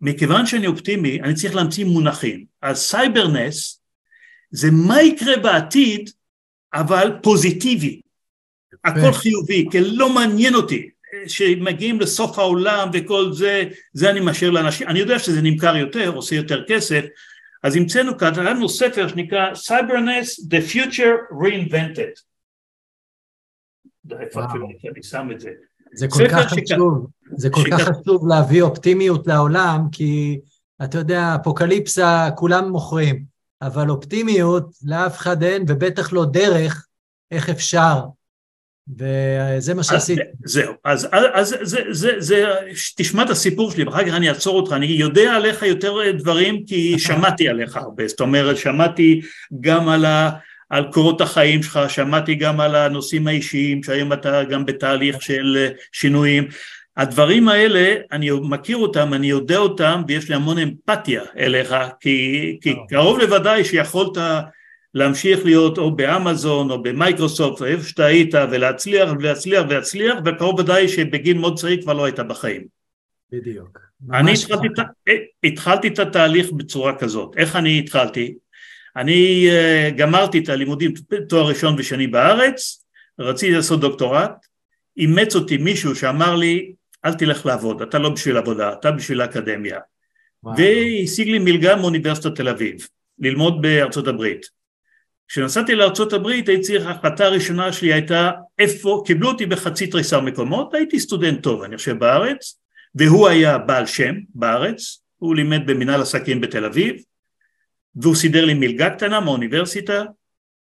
A: מכיוון שאני אופטימי אני צריך להמציא מונחים. אז cyberness זה מה יקרה בעתיד אבל positive. הכל. חיובי כי לא מעניין אותי שמגיעים לסוף העולם וכל זה, זה אני משאיר לאנשים, אני יודע שזה נמכר יותר, עושה יותר כסף, אז המצאנו כאן, לנו ספר שנקרא Cyberness The Future Reinvented. איפה אני שם את זה?
C: זה כל כך חשוב, זה כל כך חשוב להביא אופטימיות לעולם, כי אתה יודע, אפוקליפסה כולם מוכרים, אבל אופטימיות לאף אחד אין, ובטח לא דרך איך אפשר וזה מה שעשיתי.
A: זהו, אז, אז, אז זה, זה, זה, תשמע את הסיפור שלי ואחר כך אני אעצור אותך, אני יודע עליך יותר דברים כי שמעתי עליך הרבה, זאת אומרת שמעתי גם על, ה, על קורות החיים שלך, שמעתי גם על הנושאים האישיים שהיום אתה גם בתהליך של שינויים, הדברים האלה אני מכיר אותם, אני יודע אותם ויש לי המון אמפתיה אליך כי, כי קרוב לוודאי שיכולת להמשיך להיות או באמזון או במייקרוסופט או איפה שאתה היית ולהצליח ולהצליח ולהצליח וקרוב ודאי שבגיל מאוד צעיר כבר לא היית בחיים.
C: בדיוק.
A: אני התחלתי, אה, התחלתי את התהליך בצורה כזאת. איך אני התחלתי? אני uh, גמרתי את הלימודים תואר ראשון ושני בארץ, רציתי לעשות דוקטורט, אימץ אותי מישהו שאמר לי אל תלך לעבוד, אתה לא בשביל עבודה, אתה בשביל האקדמיה. והשיג לי מלגה מאוניברסיטת תל אביב, ללמוד בארצות הברית. כשנסעתי לארה"ב ההחלטה הראשונה שלי הייתה איפה, קיבלו אותי בחצי תריסר מקומות, הייתי סטודנט טוב אני חושב בארץ, והוא היה בעל שם בארץ, הוא לימד במנהל עסקים בתל אביב, והוא סידר לי מלגה קטנה מהאוניברסיטה,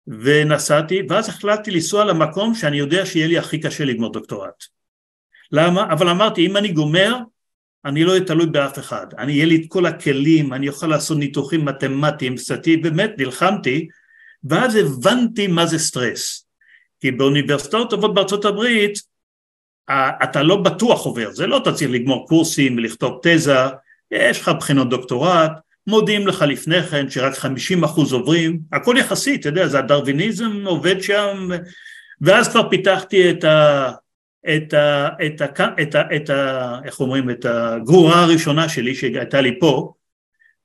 A: ונסעתי, ואז החלטתי לנסוע למקום שאני יודע שיהיה לי הכי קשה לגמור דוקטורט. למה? אבל אמרתי, אם אני גומר, אני לא אהיה תלוי באף אחד, אני אהיה לי את כל הכלים, אני אוכל לעשות ניתוחים מתמטיים, סטטיים, באמת נלחמתי ואז הבנתי מה זה סטרס. כי באוניברסיטאות טובות בארצות הברית אתה לא בטוח עובר, זה לא אתה צריך לגמור קורסים ולכתוב תזה, יש לך בחינות דוקטורט, מודיעים לך לפני כן שרק 50 אחוז עוברים, הכל יחסי, אתה יודע, זה הדרוויניזם עובד שם, ואז כבר פיתחתי את את ה... את ה... את ה... את ה... איך אומרים? את הגרורה הראשונה שלי שהייתה לי פה,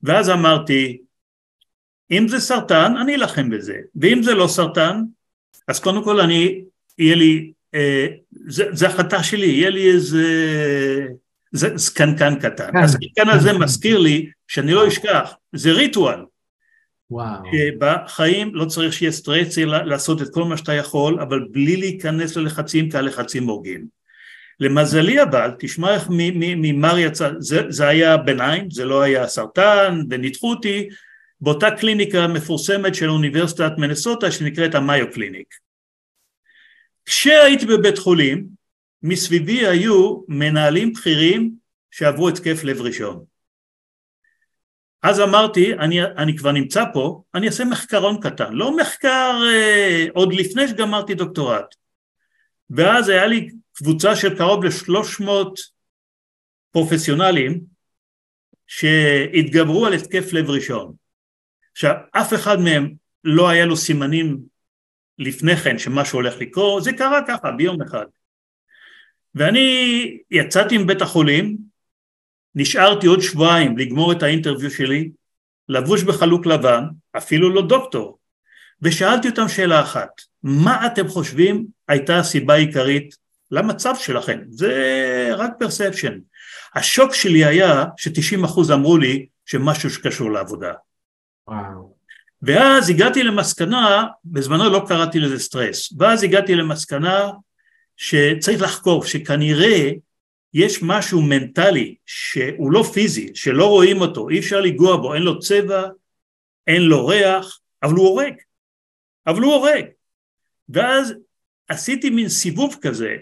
A: ואז אמרתי, אם זה סרטן, אני אלחם בזה, ואם זה לא סרטן, אז קודם כל אני, יהיה לי, אה, זה, זה החלטה שלי, יהיה לי איזה זה זקנקן קטן. כן. הזקנקן הזה מזכיר לי, שאני לא אשכח, זה ריטואל.
C: וואו.
A: בחיים לא צריך שיהיה סטרס, לעשות את כל מה שאתה יכול, אבל בלי להיכנס ללחצים, כי הלחצים הורגים. למזלי אבל, תשמע איך ממר יצא, זה, זה היה ביניים, זה לא היה סרטן, וניתחו אותי באותה קליניקה מפורסמת של אוניברסיטת מנסוטה שנקראת המאיו קליניק. כשהייתי בבית חולים, מסביבי היו מנהלים בכירים שעברו התקף לב ראשון. אז אמרתי, אני, אני כבר נמצא פה, אני אעשה מחקרון קטן, לא מחקר אה, עוד לפני שגמרתי דוקטורט. ואז היה לי קבוצה של קרוב לשלוש מאות פרופסיונלים שהתגברו על התקף לב ראשון. עכשיו, אף אחד מהם לא היה לו סימנים לפני כן שמשהו הולך לקרות, זה קרה ככה ביום אחד. ואני יצאתי מבית החולים, נשארתי עוד שבועיים לגמור את האינטרוויו שלי, לבוש בחלוק לבן, אפילו לא דוקטור, ושאלתי אותם שאלה אחת, מה אתם חושבים הייתה הסיבה העיקרית למצב שלכם? זה רק פרספשן. השוק שלי היה ש-90% אמרו לי שמשהו שקשור לעבודה. וואו. ואז הגעתי למסקנה, בזמנו לא קראתי לזה סטרס, ואז הגעתי למסקנה שצריך לחקור, שכנראה יש משהו מנטלי שהוא לא פיזי, שלא רואים אותו, אי אפשר לנגוע בו, אין לו צבע, אין לו ריח, אבל הוא הורג, אבל הוא הורג. ואז עשיתי מין סיבוב כזה,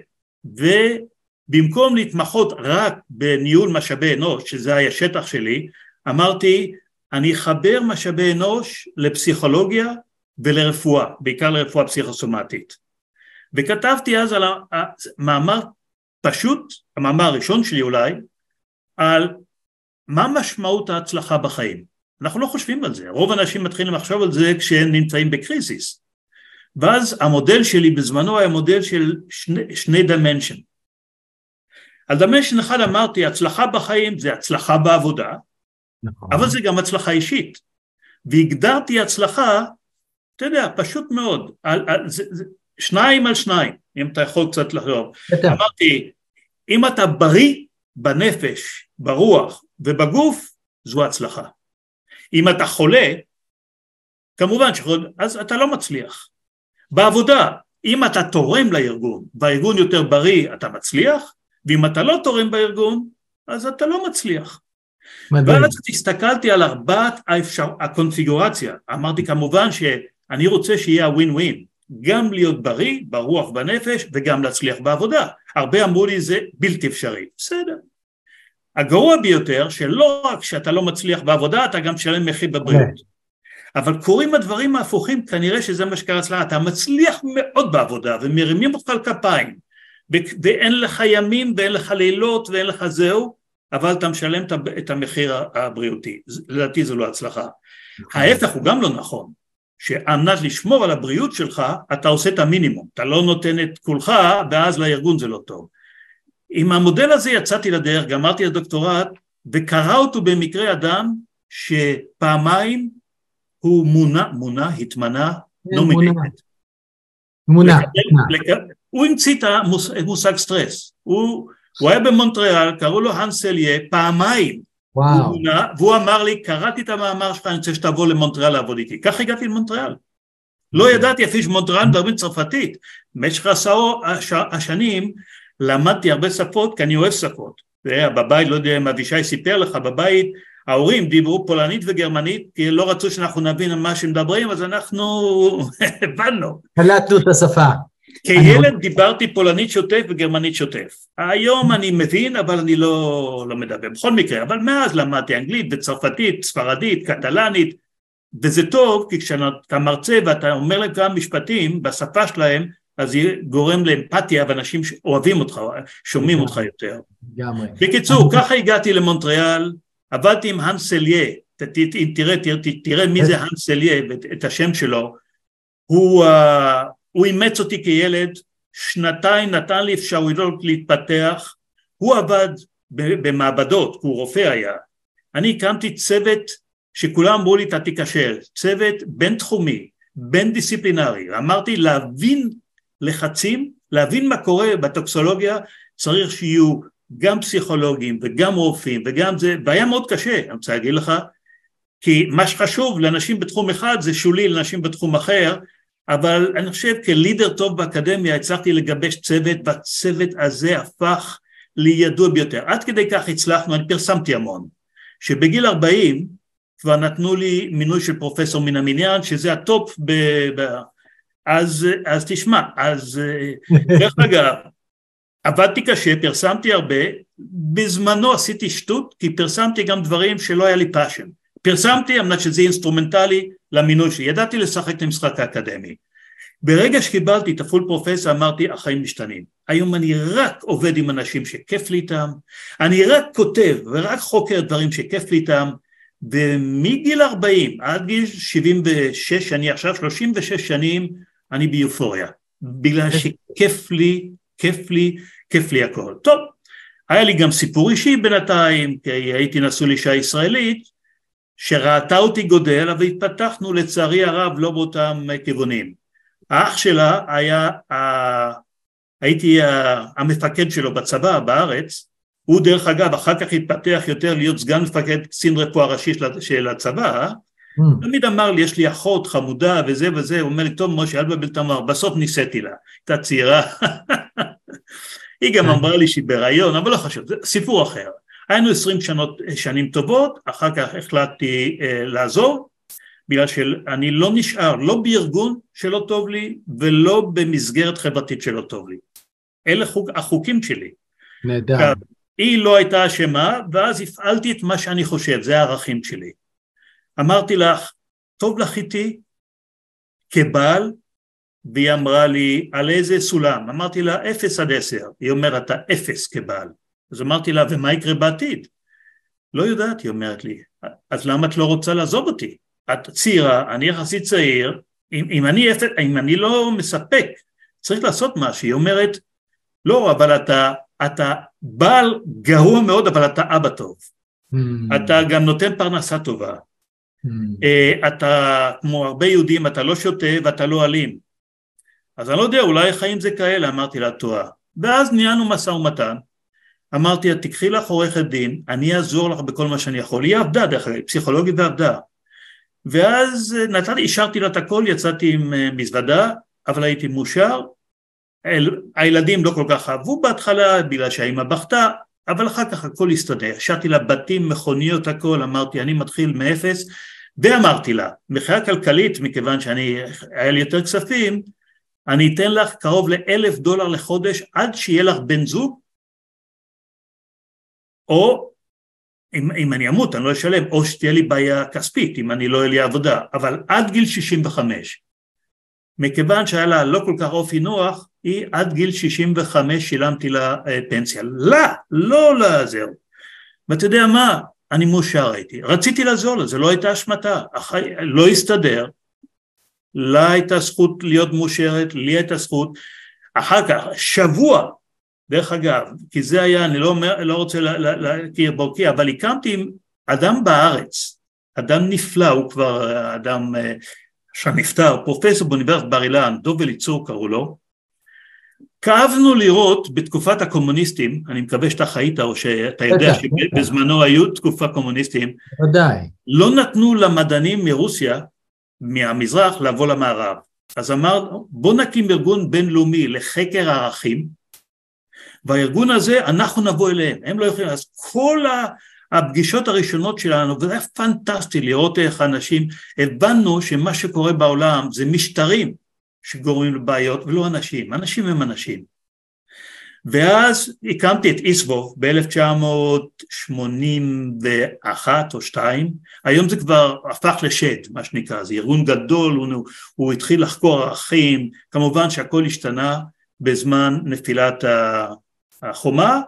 A: ובמקום להתמחות רק בניהול משאבי אנוש, שזה היה שטח שלי, אמרתי, אני אחבר משאבי אנוש לפסיכולוגיה ולרפואה, בעיקר לרפואה פסיכוסומטית. וכתבתי אז על המאמר פשוט, המאמר הראשון שלי אולי, על מה משמעות ההצלחה בחיים. אנחנו לא חושבים על זה, רוב האנשים מתחילים לחשוב על זה כשהם נמצאים בקריזיס. ואז המודל שלי בזמנו היה מודל של שני, שני דמנשן. על דמנשן אחד אמרתי הצלחה בחיים זה הצלחה בעבודה, נכון. אבל זה גם הצלחה אישית. והגדרתי הצלחה, אתה יודע, פשוט מאוד, על, על, זה, זה, שניים על שניים, אם אתה יכול קצת לחשוב. אמרתי, אם אתה בריא בנפש, ברוח ובגוף, זו הצלחה. אם אתה חולה, כמובן שחולה, אז אתה לא מצליח. בעבודה, אם אתה תורם לארגון, והארגון יותר בריא, אתה מצליח, ואם אתה לא תורם בארגון, אז אתה לא מצליח. מדהים. ואז הסתכלתי על ארבעת האפשר... הקונפיגורציה, אמרתי כמובן שאני רוצה שיהיה הווין ווין, גם להיות בריא, ברוח בנפש, וגם להצליח בעבודה. הרבה אמרו לי זה בלתי אפשרי, בסדר. הגרוע ביותר, שלא רק שאתה לא מצליח בעבודה, אתה גם משלם מחיר בבריאות. כן. אבל קורים הדברים ההפוכים, כנראה שזה מה שקרה אצלך, אתה מצליח מאוד בעבודה ומרימים אותך על כפיים, ואין לך ימים ואין לך לילות ואין לך זהו, אבל אתה משלם את המחיר הבריאותי, לדעתי זו לא הצלחה. נכון. ההפך הוא גם לא נכון, שעל מנת לשמור על הבריאות שלך אתה עושה את המינימום, אתה לא נותן את כולך ואז לארגון זה לא טוב. עם המודל הזה יצאתי לדרך, גמרתי את הדוקטורט וקרא אותו במקרה אדם שפעמיים הוא מונה, מונה, התמנה, נומינטד.
C: מונה.
A: הוא המציא את המושג סטרס, הוא הוא היה במונטריאל, קראו לו האנסליה פעמיים.
C: וואו.
A: והוא אמר לי, קראתי את המאמר שלך, אני רוצה שתבוא למונטריאל לעבוד איתי. כך הגעתי למונטריאל. לא ידעתי אפילו שמונטריאל מדברים צרפתית. במשך עשרות השנים למדתי הרבה שפות, כי אני אוהב שפות. בבית, לא יודע אם אבישי סיפר לך, בבית ההורים דיברו פולנית וגרמנית, כי לא רצו שאנחנו נבין על מה שמדברים, אז אנחנו הבנו.
C: קלטנו את השפה.
A: כילד דיברתי פולנית שוטף וגרמנית שוטף. היום אני מבין, אבל אני לא, לא מדבר. בכל מקרה, אבל מאז למדתי אנגלית וצרפתית, ספרדית, קטלנית, וזה טוב, כי כשאתה מרצה ואתה אומר להם כמה משפטים בשפה שלהם, אז זה גורם לאמפתיה ואנשים אוהבים אותך, שומעים אותך יותר. בקיצור, ככה הגעתי למונטריאל, עבדתי עם האנסליה, תראה, תראה, תראה מי זה האנסליה, את השם שלו, הוא הוא אימץ אותי כילד שנתיים נתן לי אפשרויות להתפתח, הוא עבד במעבדות, הוא רופא היה, אני הקמתי צוות שכולם אמרו לי אתה תיכשל, צוות בין תחומי, בין דיסציפלינרי, אמרתי להבין לחצים, להבין מה קורה בטוקסולוגיה, צריך שיהיו גם פסיכולוגים וגם רופאים וגם זה, והיה מאוד קשה, אני רוצה להגיד לך, כי מה שחשוב לאנשים בתחום אחד זה שולי לאנשים בתחום אחר, אבל אני חושב כלידר טוב באקדמיה הצלחתי לגבש צוות והצוות הזה הפך לידוע ביותר. עד כדי כך הצלחנו, אני פרסמתי המון, שבגיל 40 כבר נתנו לי מינוי של פרופסור מן המניין, שזה ה top ב... ב אז, אז תשמע, אז דרך אגב, עבדתי קשה, פרסמתי הרבה, בזמנו עשיתי שטות, כי פרסמתי גם דברים שלא היה לי passion. פרסמתי על מנת שזה אינסטרומנטלי למינוי שלי, ידעתי לשחק את המשחק האקדמי. ברגע שקיבלתי את ה full professor אמרתי החיים משתנים. היום אני רק עובד עם אנשים שכיף לי איתם, אני רק כותב ורק חוקר דברים שכיף לי איתם, ומגיל 40 עד גיל 76, אני עכשיו 36 שנים, אני ביופוריה, בגלל שכיף לי, כיף לי, כיף לי הכל. טוב, היה לי גם סיפור אישי בינתיים, כי הייתי נשוי לאישה ישראלית, שראתה אותי גודל, אבל התפתחנו לצערי הרב לא באותם כיוונים. האח שלה היה, הייתי המפקד שלו בצבא בארץ, הוא דרך אגב אחר כך התפתח יותר להיות סגן מפקד קצין רפואה ראשי של הצבא, mm. תמיד אמר לי יש לי אחות חמודה וזה וזה, הוא אומר לי טוב משה אל תבלבל את המוח, בסוף ניסיתי לה, הייתה צעירה, היא גם אמרה לי שהיא בהיריון, אבל לא חשוב, זה סיפור אחר. היינו עשרים שנים טובות, אחר כך החלטתי אה, לעזוב, בגלל שאני לא נשאר לא בארגון שלא טוב לי ולא במסגרת חברתית שלא טוב לי. אלה חוק, החוקים שלי.
C: נהדר.
A: היא לא הייתה אשמה ואז הפעלתי את מה שאני חושב, זה הערכים שלי. אמרתי לך, טוב לך איתי כבעל והיא אמרה לי על איזה סולם? אמרתי לה אפס עד עשר, היא אומרת אתה אפס כבעל. אז אמרתי לה ומה יקרה בעתיד? לא יודעת, היא אומרת לי, אז למה את לא רוצה לעזוב אותי? את צעירה, אני יחסית צעיר, אם, אם, אני, אם אני לא מספק, צריך לעשות משהו. היא אומרת, לא, אבל אתה, אתה בעל גרוע מאוד, אבל אתה אבא טוב. Mm. אתה גם נותן פרנסה טובה. Mm. אתה, כמו הרבה יהודים, אתה לא שותה ואתה לא אלים. אז אני לא יודע, אולי החיים זה כאלה, אמרתי לה, טועה. ואז ניהלנו משא ומתן. אמרתי לה, תקחי לך עורכת דין, אני אעזור לך בכל מה שאני יכול. היא עבדה, דרך אגב, פסיכולוגית ועבדה. ואז אה, נתתי, השארתי לה את הכל, יצאתי עם אה, מזוודה, אבל הייתי מאושר. הילדים לא כל כך אהבו בהתחלה בגלל שהאימא בכתה, אבל אחר כך הכל הסתדר. השארתי לה בתים, מכוניות, הכל, אמרתי אני מתחיל מאפס, ואמרתי לה, מבחינה כלכלית, מכיוון שאני, היה לי יותר כספים, אני אתן לך קרוב לאלף דולר לחודש עד שיהיה לך בן זוג, או אם, אם אני אמות אני לא אשלם, או שתהיה לי בעיה כספית אם אני לא אהיה לי עבודה, אבל עד גיל 65. מכיוון שהיה לה לא כל כך אופי נוח, היא עד גיל 65 שילמתי לה אה, פנסיה. לא, לא לעזר. ואתה יודע מה, אני מאושר הייתי. רציתי לעזור לה, זו לא הייתה אשמתה. החי... לא הסתדר. לה הייתה זכות להיות מאושרת, לי הייתה זכות. אחר כך, שבוע דרך אגב, כי זה היה, אני לא, אומר, לא רוצה להכיר בוקי, אבל הקמתי עם אדם בארץ, אדם נפלא, הוא כבר אדם אה, שנפטר, פרופסור באוניברסיטת בר אילן, דוב אליצור קראו לו, כאבנו לראות בתקופת הקומוניסטים, אני מקווה שאתה חיית או שאתה יודע שבזמנו היו תקופה קומוניסטים,
C: ודאי.
A: לא נתנו למדענים מרוסיה, מהמזרח, לבוא למערב. אז אמרנו בוא נקים ארגון בינלאומי לחקר הערכים, והארגון הזה אנחנו נבוא אליהם, הם לא יכולים, אז כל הפגישות הראשונות שלנו, וזה היה פנטסטי לראות איך אנשים, הבנו שמה שקורה בעולם זה משטרים שגורמים לבעיות ולא אנשים, אנשים הם אנשים. ואז הקמתי את איסבוב ב-1981 או 2, היום זה כבר הפך לשד, מה שנקרא, זה ארגון גדול, הוא, הוא התחיל לחקור ערכים, כמובן שהכל השתנה בזמן נפילת החומה,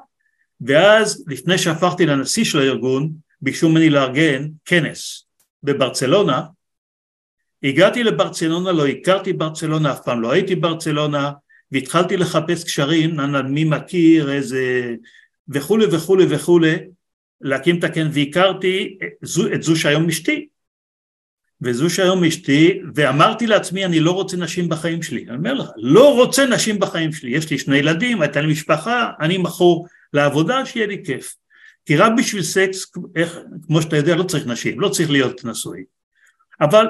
A: ואז לפני שהפכתי לנשיא של הארגון, ביקשו ממני לארגן כנס בברצלונה, הגעתי לברצלונה, לא הכרתי ברצלונה, אף פעם לא הייתי ברצלונה, והתחלתי לחפש קשרים, מי מכיר, איזה... וכולי וכולי וכולי, להקים את הקן, והכרתי את זו שהיום אשתי. וזו שהיום אשתי, ואמרתי לעצמי, אני לא רוצה נשים בחיים שלי. אני אומר לך, לא רוצה נשים בחיים שלי. יש לי שני ילדים, הייתה לי משפחה, אני מכור לעבודה, שיהיה לי כיף. כי רק בשביל סקס, איך, כמו שאתה יודע, לא צריך נשים, לא צריך להיות נשוי. אבל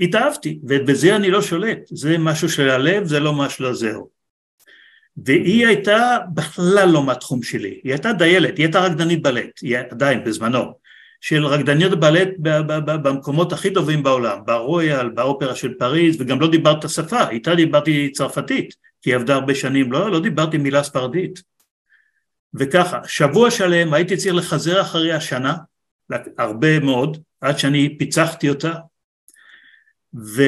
A: התאהבתי, ובזה אני לא שולט, זה משהו של הלב, זה לא משהו לזהו. והיא הייתה בכלל לא מהתחום שלי, היא הייתה דיילת, היא הייתה רקדנית בלט, היא עדיין בזמנו, של רקדניות בלט במקומות הכי טובים בעולם, ברויאל, באופרה של פריז, וגם לא דיברת את השפה, איתה דיברתי צרפתית, כי היא עבדה הרבה שנים, לא, לא דיברתי מילה ספרדית. וככה, שבוע שלם הייתי צריך לחזר אחרי השנה, הרבה מאוד, עד שאני פיצחתי אותה, ו...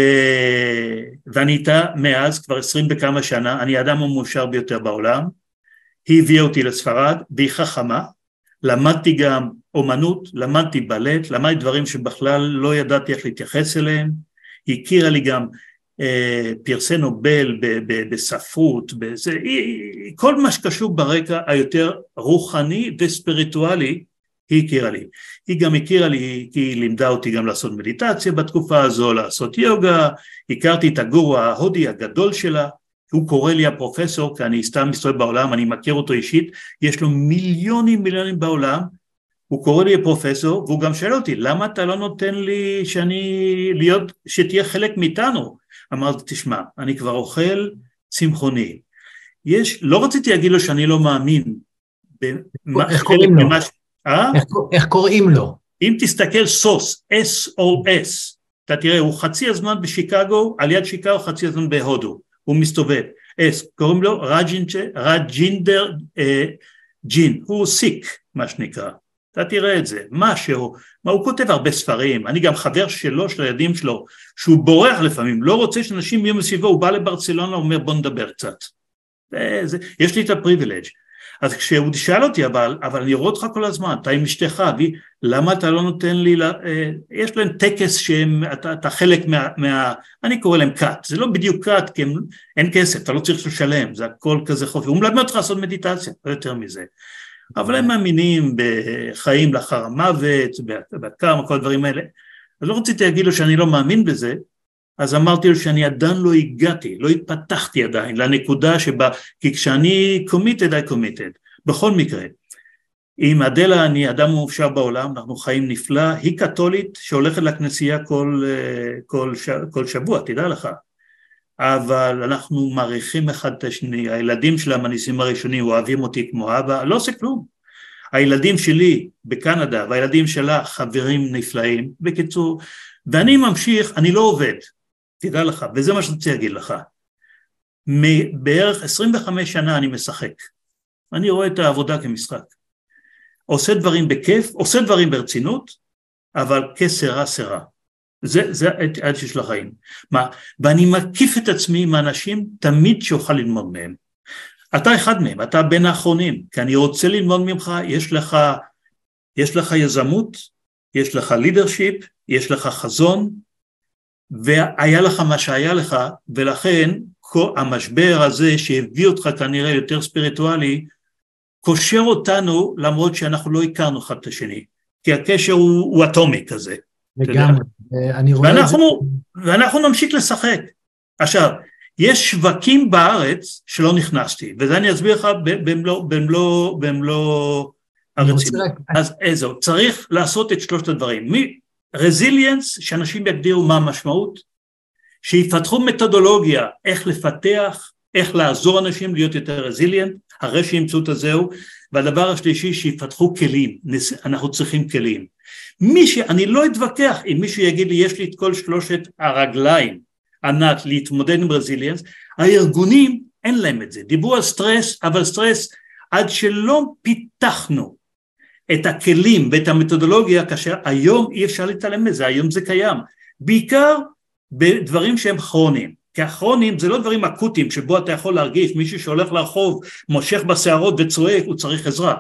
A: ואני איתה מאז כבר עשרים וכמה שנה, אני האדם המאושר ביותר בעולם, היא הביאה אותי לספרד והיא חכמה, למדתי גם אומנות, למדתי בלט, למדתי דברים שבכלל לא ידעתי איך להתייחס אליהם, הכירה לי גם אה, פרסי נובל ב, ב, בספרות, בזה, כל מה שקשור ברקע היותר רוחני וספיריטואלי היא הכירה לי. היא גם הכירה לי, היא לימדה אותי גם לעשות מדיטציה בתקופה הזו, לעשות יוגה, הכרתי את הגורו ההודי הגדול שלה, הוא קורא לי הפרופסור, כי אני סתם מסתובב בעולם, אני מכיר אותו אישית, יש לו מיליונים מיליונים בעולם, הוא קורא לי הפרופסור, והוא גם שואל אותי, למה אתה לא נותן לי שאני, להיות, שתהיה חלק מאיתנו? אמרתי, תשמע, אני כבר אוכל צמחוני. יש, לא רציתי להגיד לו שאני לא מאמין.
C: איך קוראים לו? אה? איך, איך קוראים לו?
A: אם תסתכל סוס, S-O-S, אתה תראה, הוא חצי הזמן בשיקגו, על יד שיקגו, חצי הזמן בהודו, הוא מסתובב. S, קוראים לו רג'ינדר אה, ג'ין, הוא סיק, מה שנקרא. אתה תראה את זה, משהו, מה הוא כותב הרבה ספרים, אני גם חבר שלו, של הילדים שלו, שהוא בורח לפעמים, לא רוצה שאנשים יהיו מסביבו, הוא בא לברצלונה, אומר בוא נדבר קצת. זה, זה, יש לי את הפריבילג'. אז כשהוא שאל אותי אבל, אבל אני רואה אותך כל הזמן, אתה עם אשתך, למה אתה לא נותן לי, לה, אה, יש להם טקס שאתה אתה חלק מה, מה, אני קורא להם כת, זה לא בדיוק כת, כי הם, אין כסף, אתה לא צריך לשלם, זה הכל כזה חופי, הוא מלמד אותך לעשות מדיטציה, לא יותר מזה. אבל הם מאמינים בחיים לאחר המוות, בקרמה, כל הדברים האלה. אז לא רציתי להגיד לו שאני לא מאמין בזה, אז אמרתי לו שאני עדיין לא הגעתי, לא התפתחתי עדיין לנקודה שבה, כי כשאני committed, I committed, בכל מקרה. עם אדלה אני אדם מאופשר בעולם, אנחנו חיים נפלא, היא קתולית שהולכת לכנסייה כל, כל, כל שבוע, תדע לך, אבל אנחנו מעריכים אחד את השני, הילדים של המניסים הראשונים אוהבים אותי כמו אבא, לא עושה כלום. הילדים שלי בקנדה והילדים שלה חברים נפלאים, בקיצור, ואני ממשיך, אני לא עובד, תדע לך, וזה מה שרציתי להגיד לך. בערך 25 שנה אני משחק. אני רואה את העבודה כמשחק. עושה דברים בכיף, עושה דברים ברצינות, אבל כסרה סרה. זה, זה העד של החיים. מה, ואני מקיף את עצמי עם אנשים תמיד שאוכל ללמוד מהם. אתה אחד מהם, אתה בין האחרונים, כי אני רוצה ללמוד ממך, יש לך, יש לך יזמות, יש לך לידרשיפ, יש לך חזון, והיה לך מה שהיה לך, ולכן המשבר הזה שהביא אותך כנראה יותר ספיריטואלי, קושר אותנו למרות שאנחנו לא הכרנו אחד את השני, כי הקשר הוא, הוא אטומי כזה.
C: לגמרי, אני רואה
A: ואנחנו, את זה. ואנחנו נמשיך לשחק. עכשיו, יש שווקים בארץ שלא נכנסתי, וזה אני אסביר לך במלוא, במלוא, במלוא הרצינות. אז איזו, צריך לעשות את שלושת הדברים. resilience, שאנשים יגדירו מה המשמעות, שיפתחו מתודולוגיה איך לפתח, איך לעזור אנשים להיות יותר resilient, הרי שימצאו את הזהו, והדבר השלישי שיפתחו כלים, אנחנו צריכים כלים. מי ש... אני לא אתווכח אם מישהו יגיד לי יש לי את כל שלושת הרגליים ענת להתמודד עם resilience, הארגונים אין להם את זה, דיברו על סטרס, אבל סטרס עד שלא פיתחנו את הכלים ואת המתודולוגיה, כאשר היום אי אפשר להתעלם מזה, היום זה קיים, בעיקר בדברים שהם כרוניים, כי הכרוניים זה לא דברים אקוטיים שבו אתה יכול להרגיש מישהו שהולך לרחוב, מושך בשערות וצועק, הוא צריך עזרה,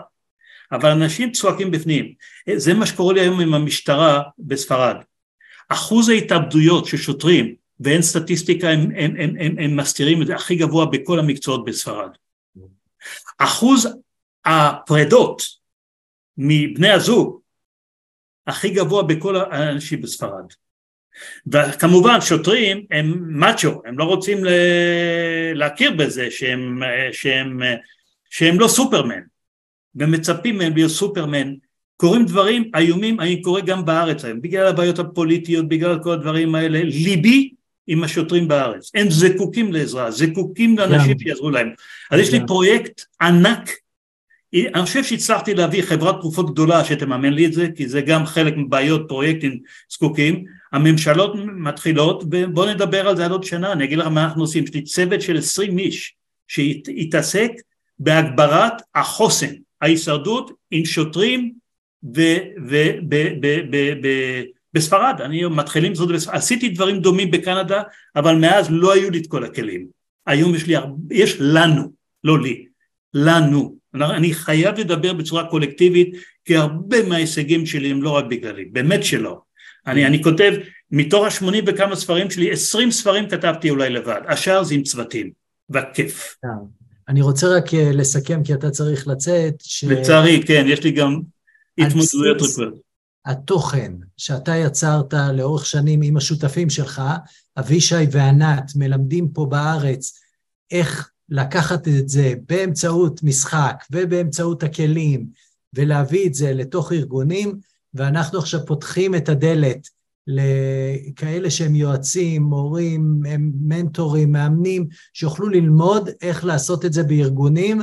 A: אבל אנשים צועקים בפנים, זה מה שקורה לי היום עם המשטרה בספרד, אחוז ההתאבדויות של שוטרים ואין סטטיסטיקה, הם, הם, הם, הם, הם מסתירים את זה הכי גבוה בכל המקצועות בספרד. אחוז הפרדות מבני הזוג הכי גבוה בכל האנשים בספרד. וכמובן שוטרים הם מאצ'ו, הם לא רוצים להכיר בזה שהם, שהם, שהם לא סופרמן ומצפים מהם להיות סופרמן קורים דברים איומים, אני קורא גם בארץ היום, בגלל הבעיות הפוליטיות, בגלל כל הדברים האלה, ליבי עם השוטרים בארץ, הם זקוקים לעזרה, זקוקים לאנשים שיעזרו להם. אז יש לי פרויקט ענק, אני חושב שהצלחתי להביא חברת תרופות גדולה שתממן לי את זה, כי זה גם חלק מבעיות פרויקטים זקוקים, הממשלות מתחילות, ובואו נדבר על זה עד עוד שנה, אני אגיד לך מה אנחנו עושים, יש לי צוות של עשרים איש שיתעסק בהגברת החוסן, ההישרדות עם שוטרים ובספרד, אני מתחילים זאת, עשיתי דברים דומים בקנדה, אבל מאז לא היו לי את כל הכלים. היום יש לי, יש לנו, לא לי, לנו. אני חייב לדבר בצורה קולקטיבית, כי הרבה מההישגים שלי הם לא רק בגללי, באמת שלא. אני, אני כותב, מתוך השמונים וכמה ספרים שלי, עשרים ספרים כתבתי אולי לבד, השאר זה עם צוותים, והכיף.
C: אני רוצה רק אה, לסכם, כי אתה צריך לצאת.
A: ש... לצערי, כן, יש לי גם התמודדויות רפואיות.
C: התוכן שאתה יצרת לאורך שנים עם השותפים שלך, אבישי וענת, מלמדים פה בארץ איך לקחת את זה באמצעות משחק ובאמצעות הכלים ולהביא את זה לתוך ארגונים, ואנחנו עכשיו פותחים את הדלת לכאלה שהם יועצים, מורים, מנטורים, מאמנים, שיוכלו ללמוד איך לעשות את זה בארגונים,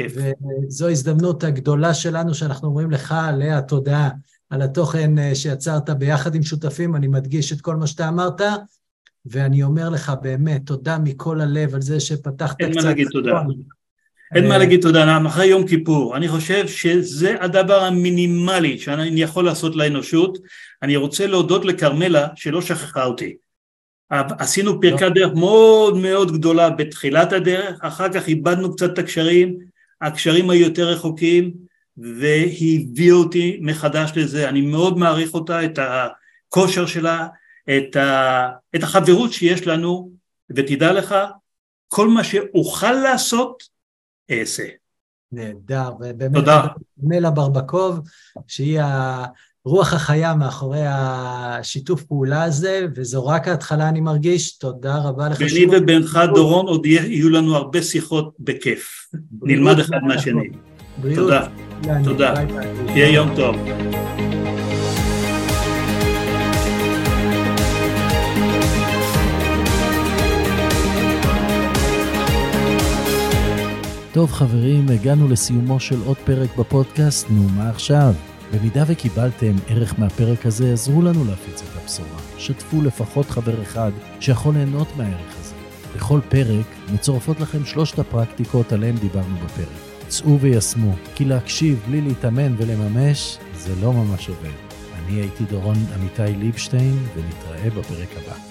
C: וזו ההזדמנות הגדולה שלנו שאנחנו אומרים לך עליה תודה על התוכן אה, שיצרת ביחד עם שותפים, אני מדגיש את כל מה שאתה אמרת, ואני אומר לך באמת תודה מכל הלב על זה שפתחת
A: אין קצת... אין מה להגיד תודה. אין מה להגיד תודה, אנחנו אחרי יום כיפור, אני חושב שזה הדבר המינימלי שאני יכול לעשות לאנושות, אני רוצה להודות לכרמלה שלא שכחה אותי. עשינו פרקת דרך מאוד מאוד גדולה בתחילת הדרך, אחר כך איבדנו קצת את הקשרים, הקשרים היו יותר רחוקים והיא הביאה אותי מחדש לזה, אני מאוד מעריך אותה, את הכושר שלה, את, ה, את החברות שיש לנו, ותדע לך, כל מה שאוכל לעשות, אעשה.
C: נהדר, ובאמת, תודה. מלה ברבקוב, שהיא הרוח החיה מאחורי השיתוף פעולה הזה, וזו רק ההתחלה, אני מרגיש. תודה רבה לך.
A: ביני ובינך, דורון, עוד יהיו לנו הרבה שיחות בכיף. נלמד אחד מהשני. תודה. תודה. תהיה יום טוב.
B: טוב חברים, הגענו לסיומו של עוד פרק בפודקאסט, נו מה עכשיו? במידה וקיבלתם ערך מהפרק הזה, עזרו לנו להפיץ את הבשורה. שתפו לפחות חבר אחד שיכול ליהנות מהערך הזה. בכל פרק מצורפות לכם שלושת הפרקטיקות עליהן דיברנו בפרק. צאו ויישמו, כי להקשיב בלי להתאמן ולממש, זה לא ממש עובד. אני הייתי דורון עמיתי ליבשטיין, ונתראה בפרק הבא.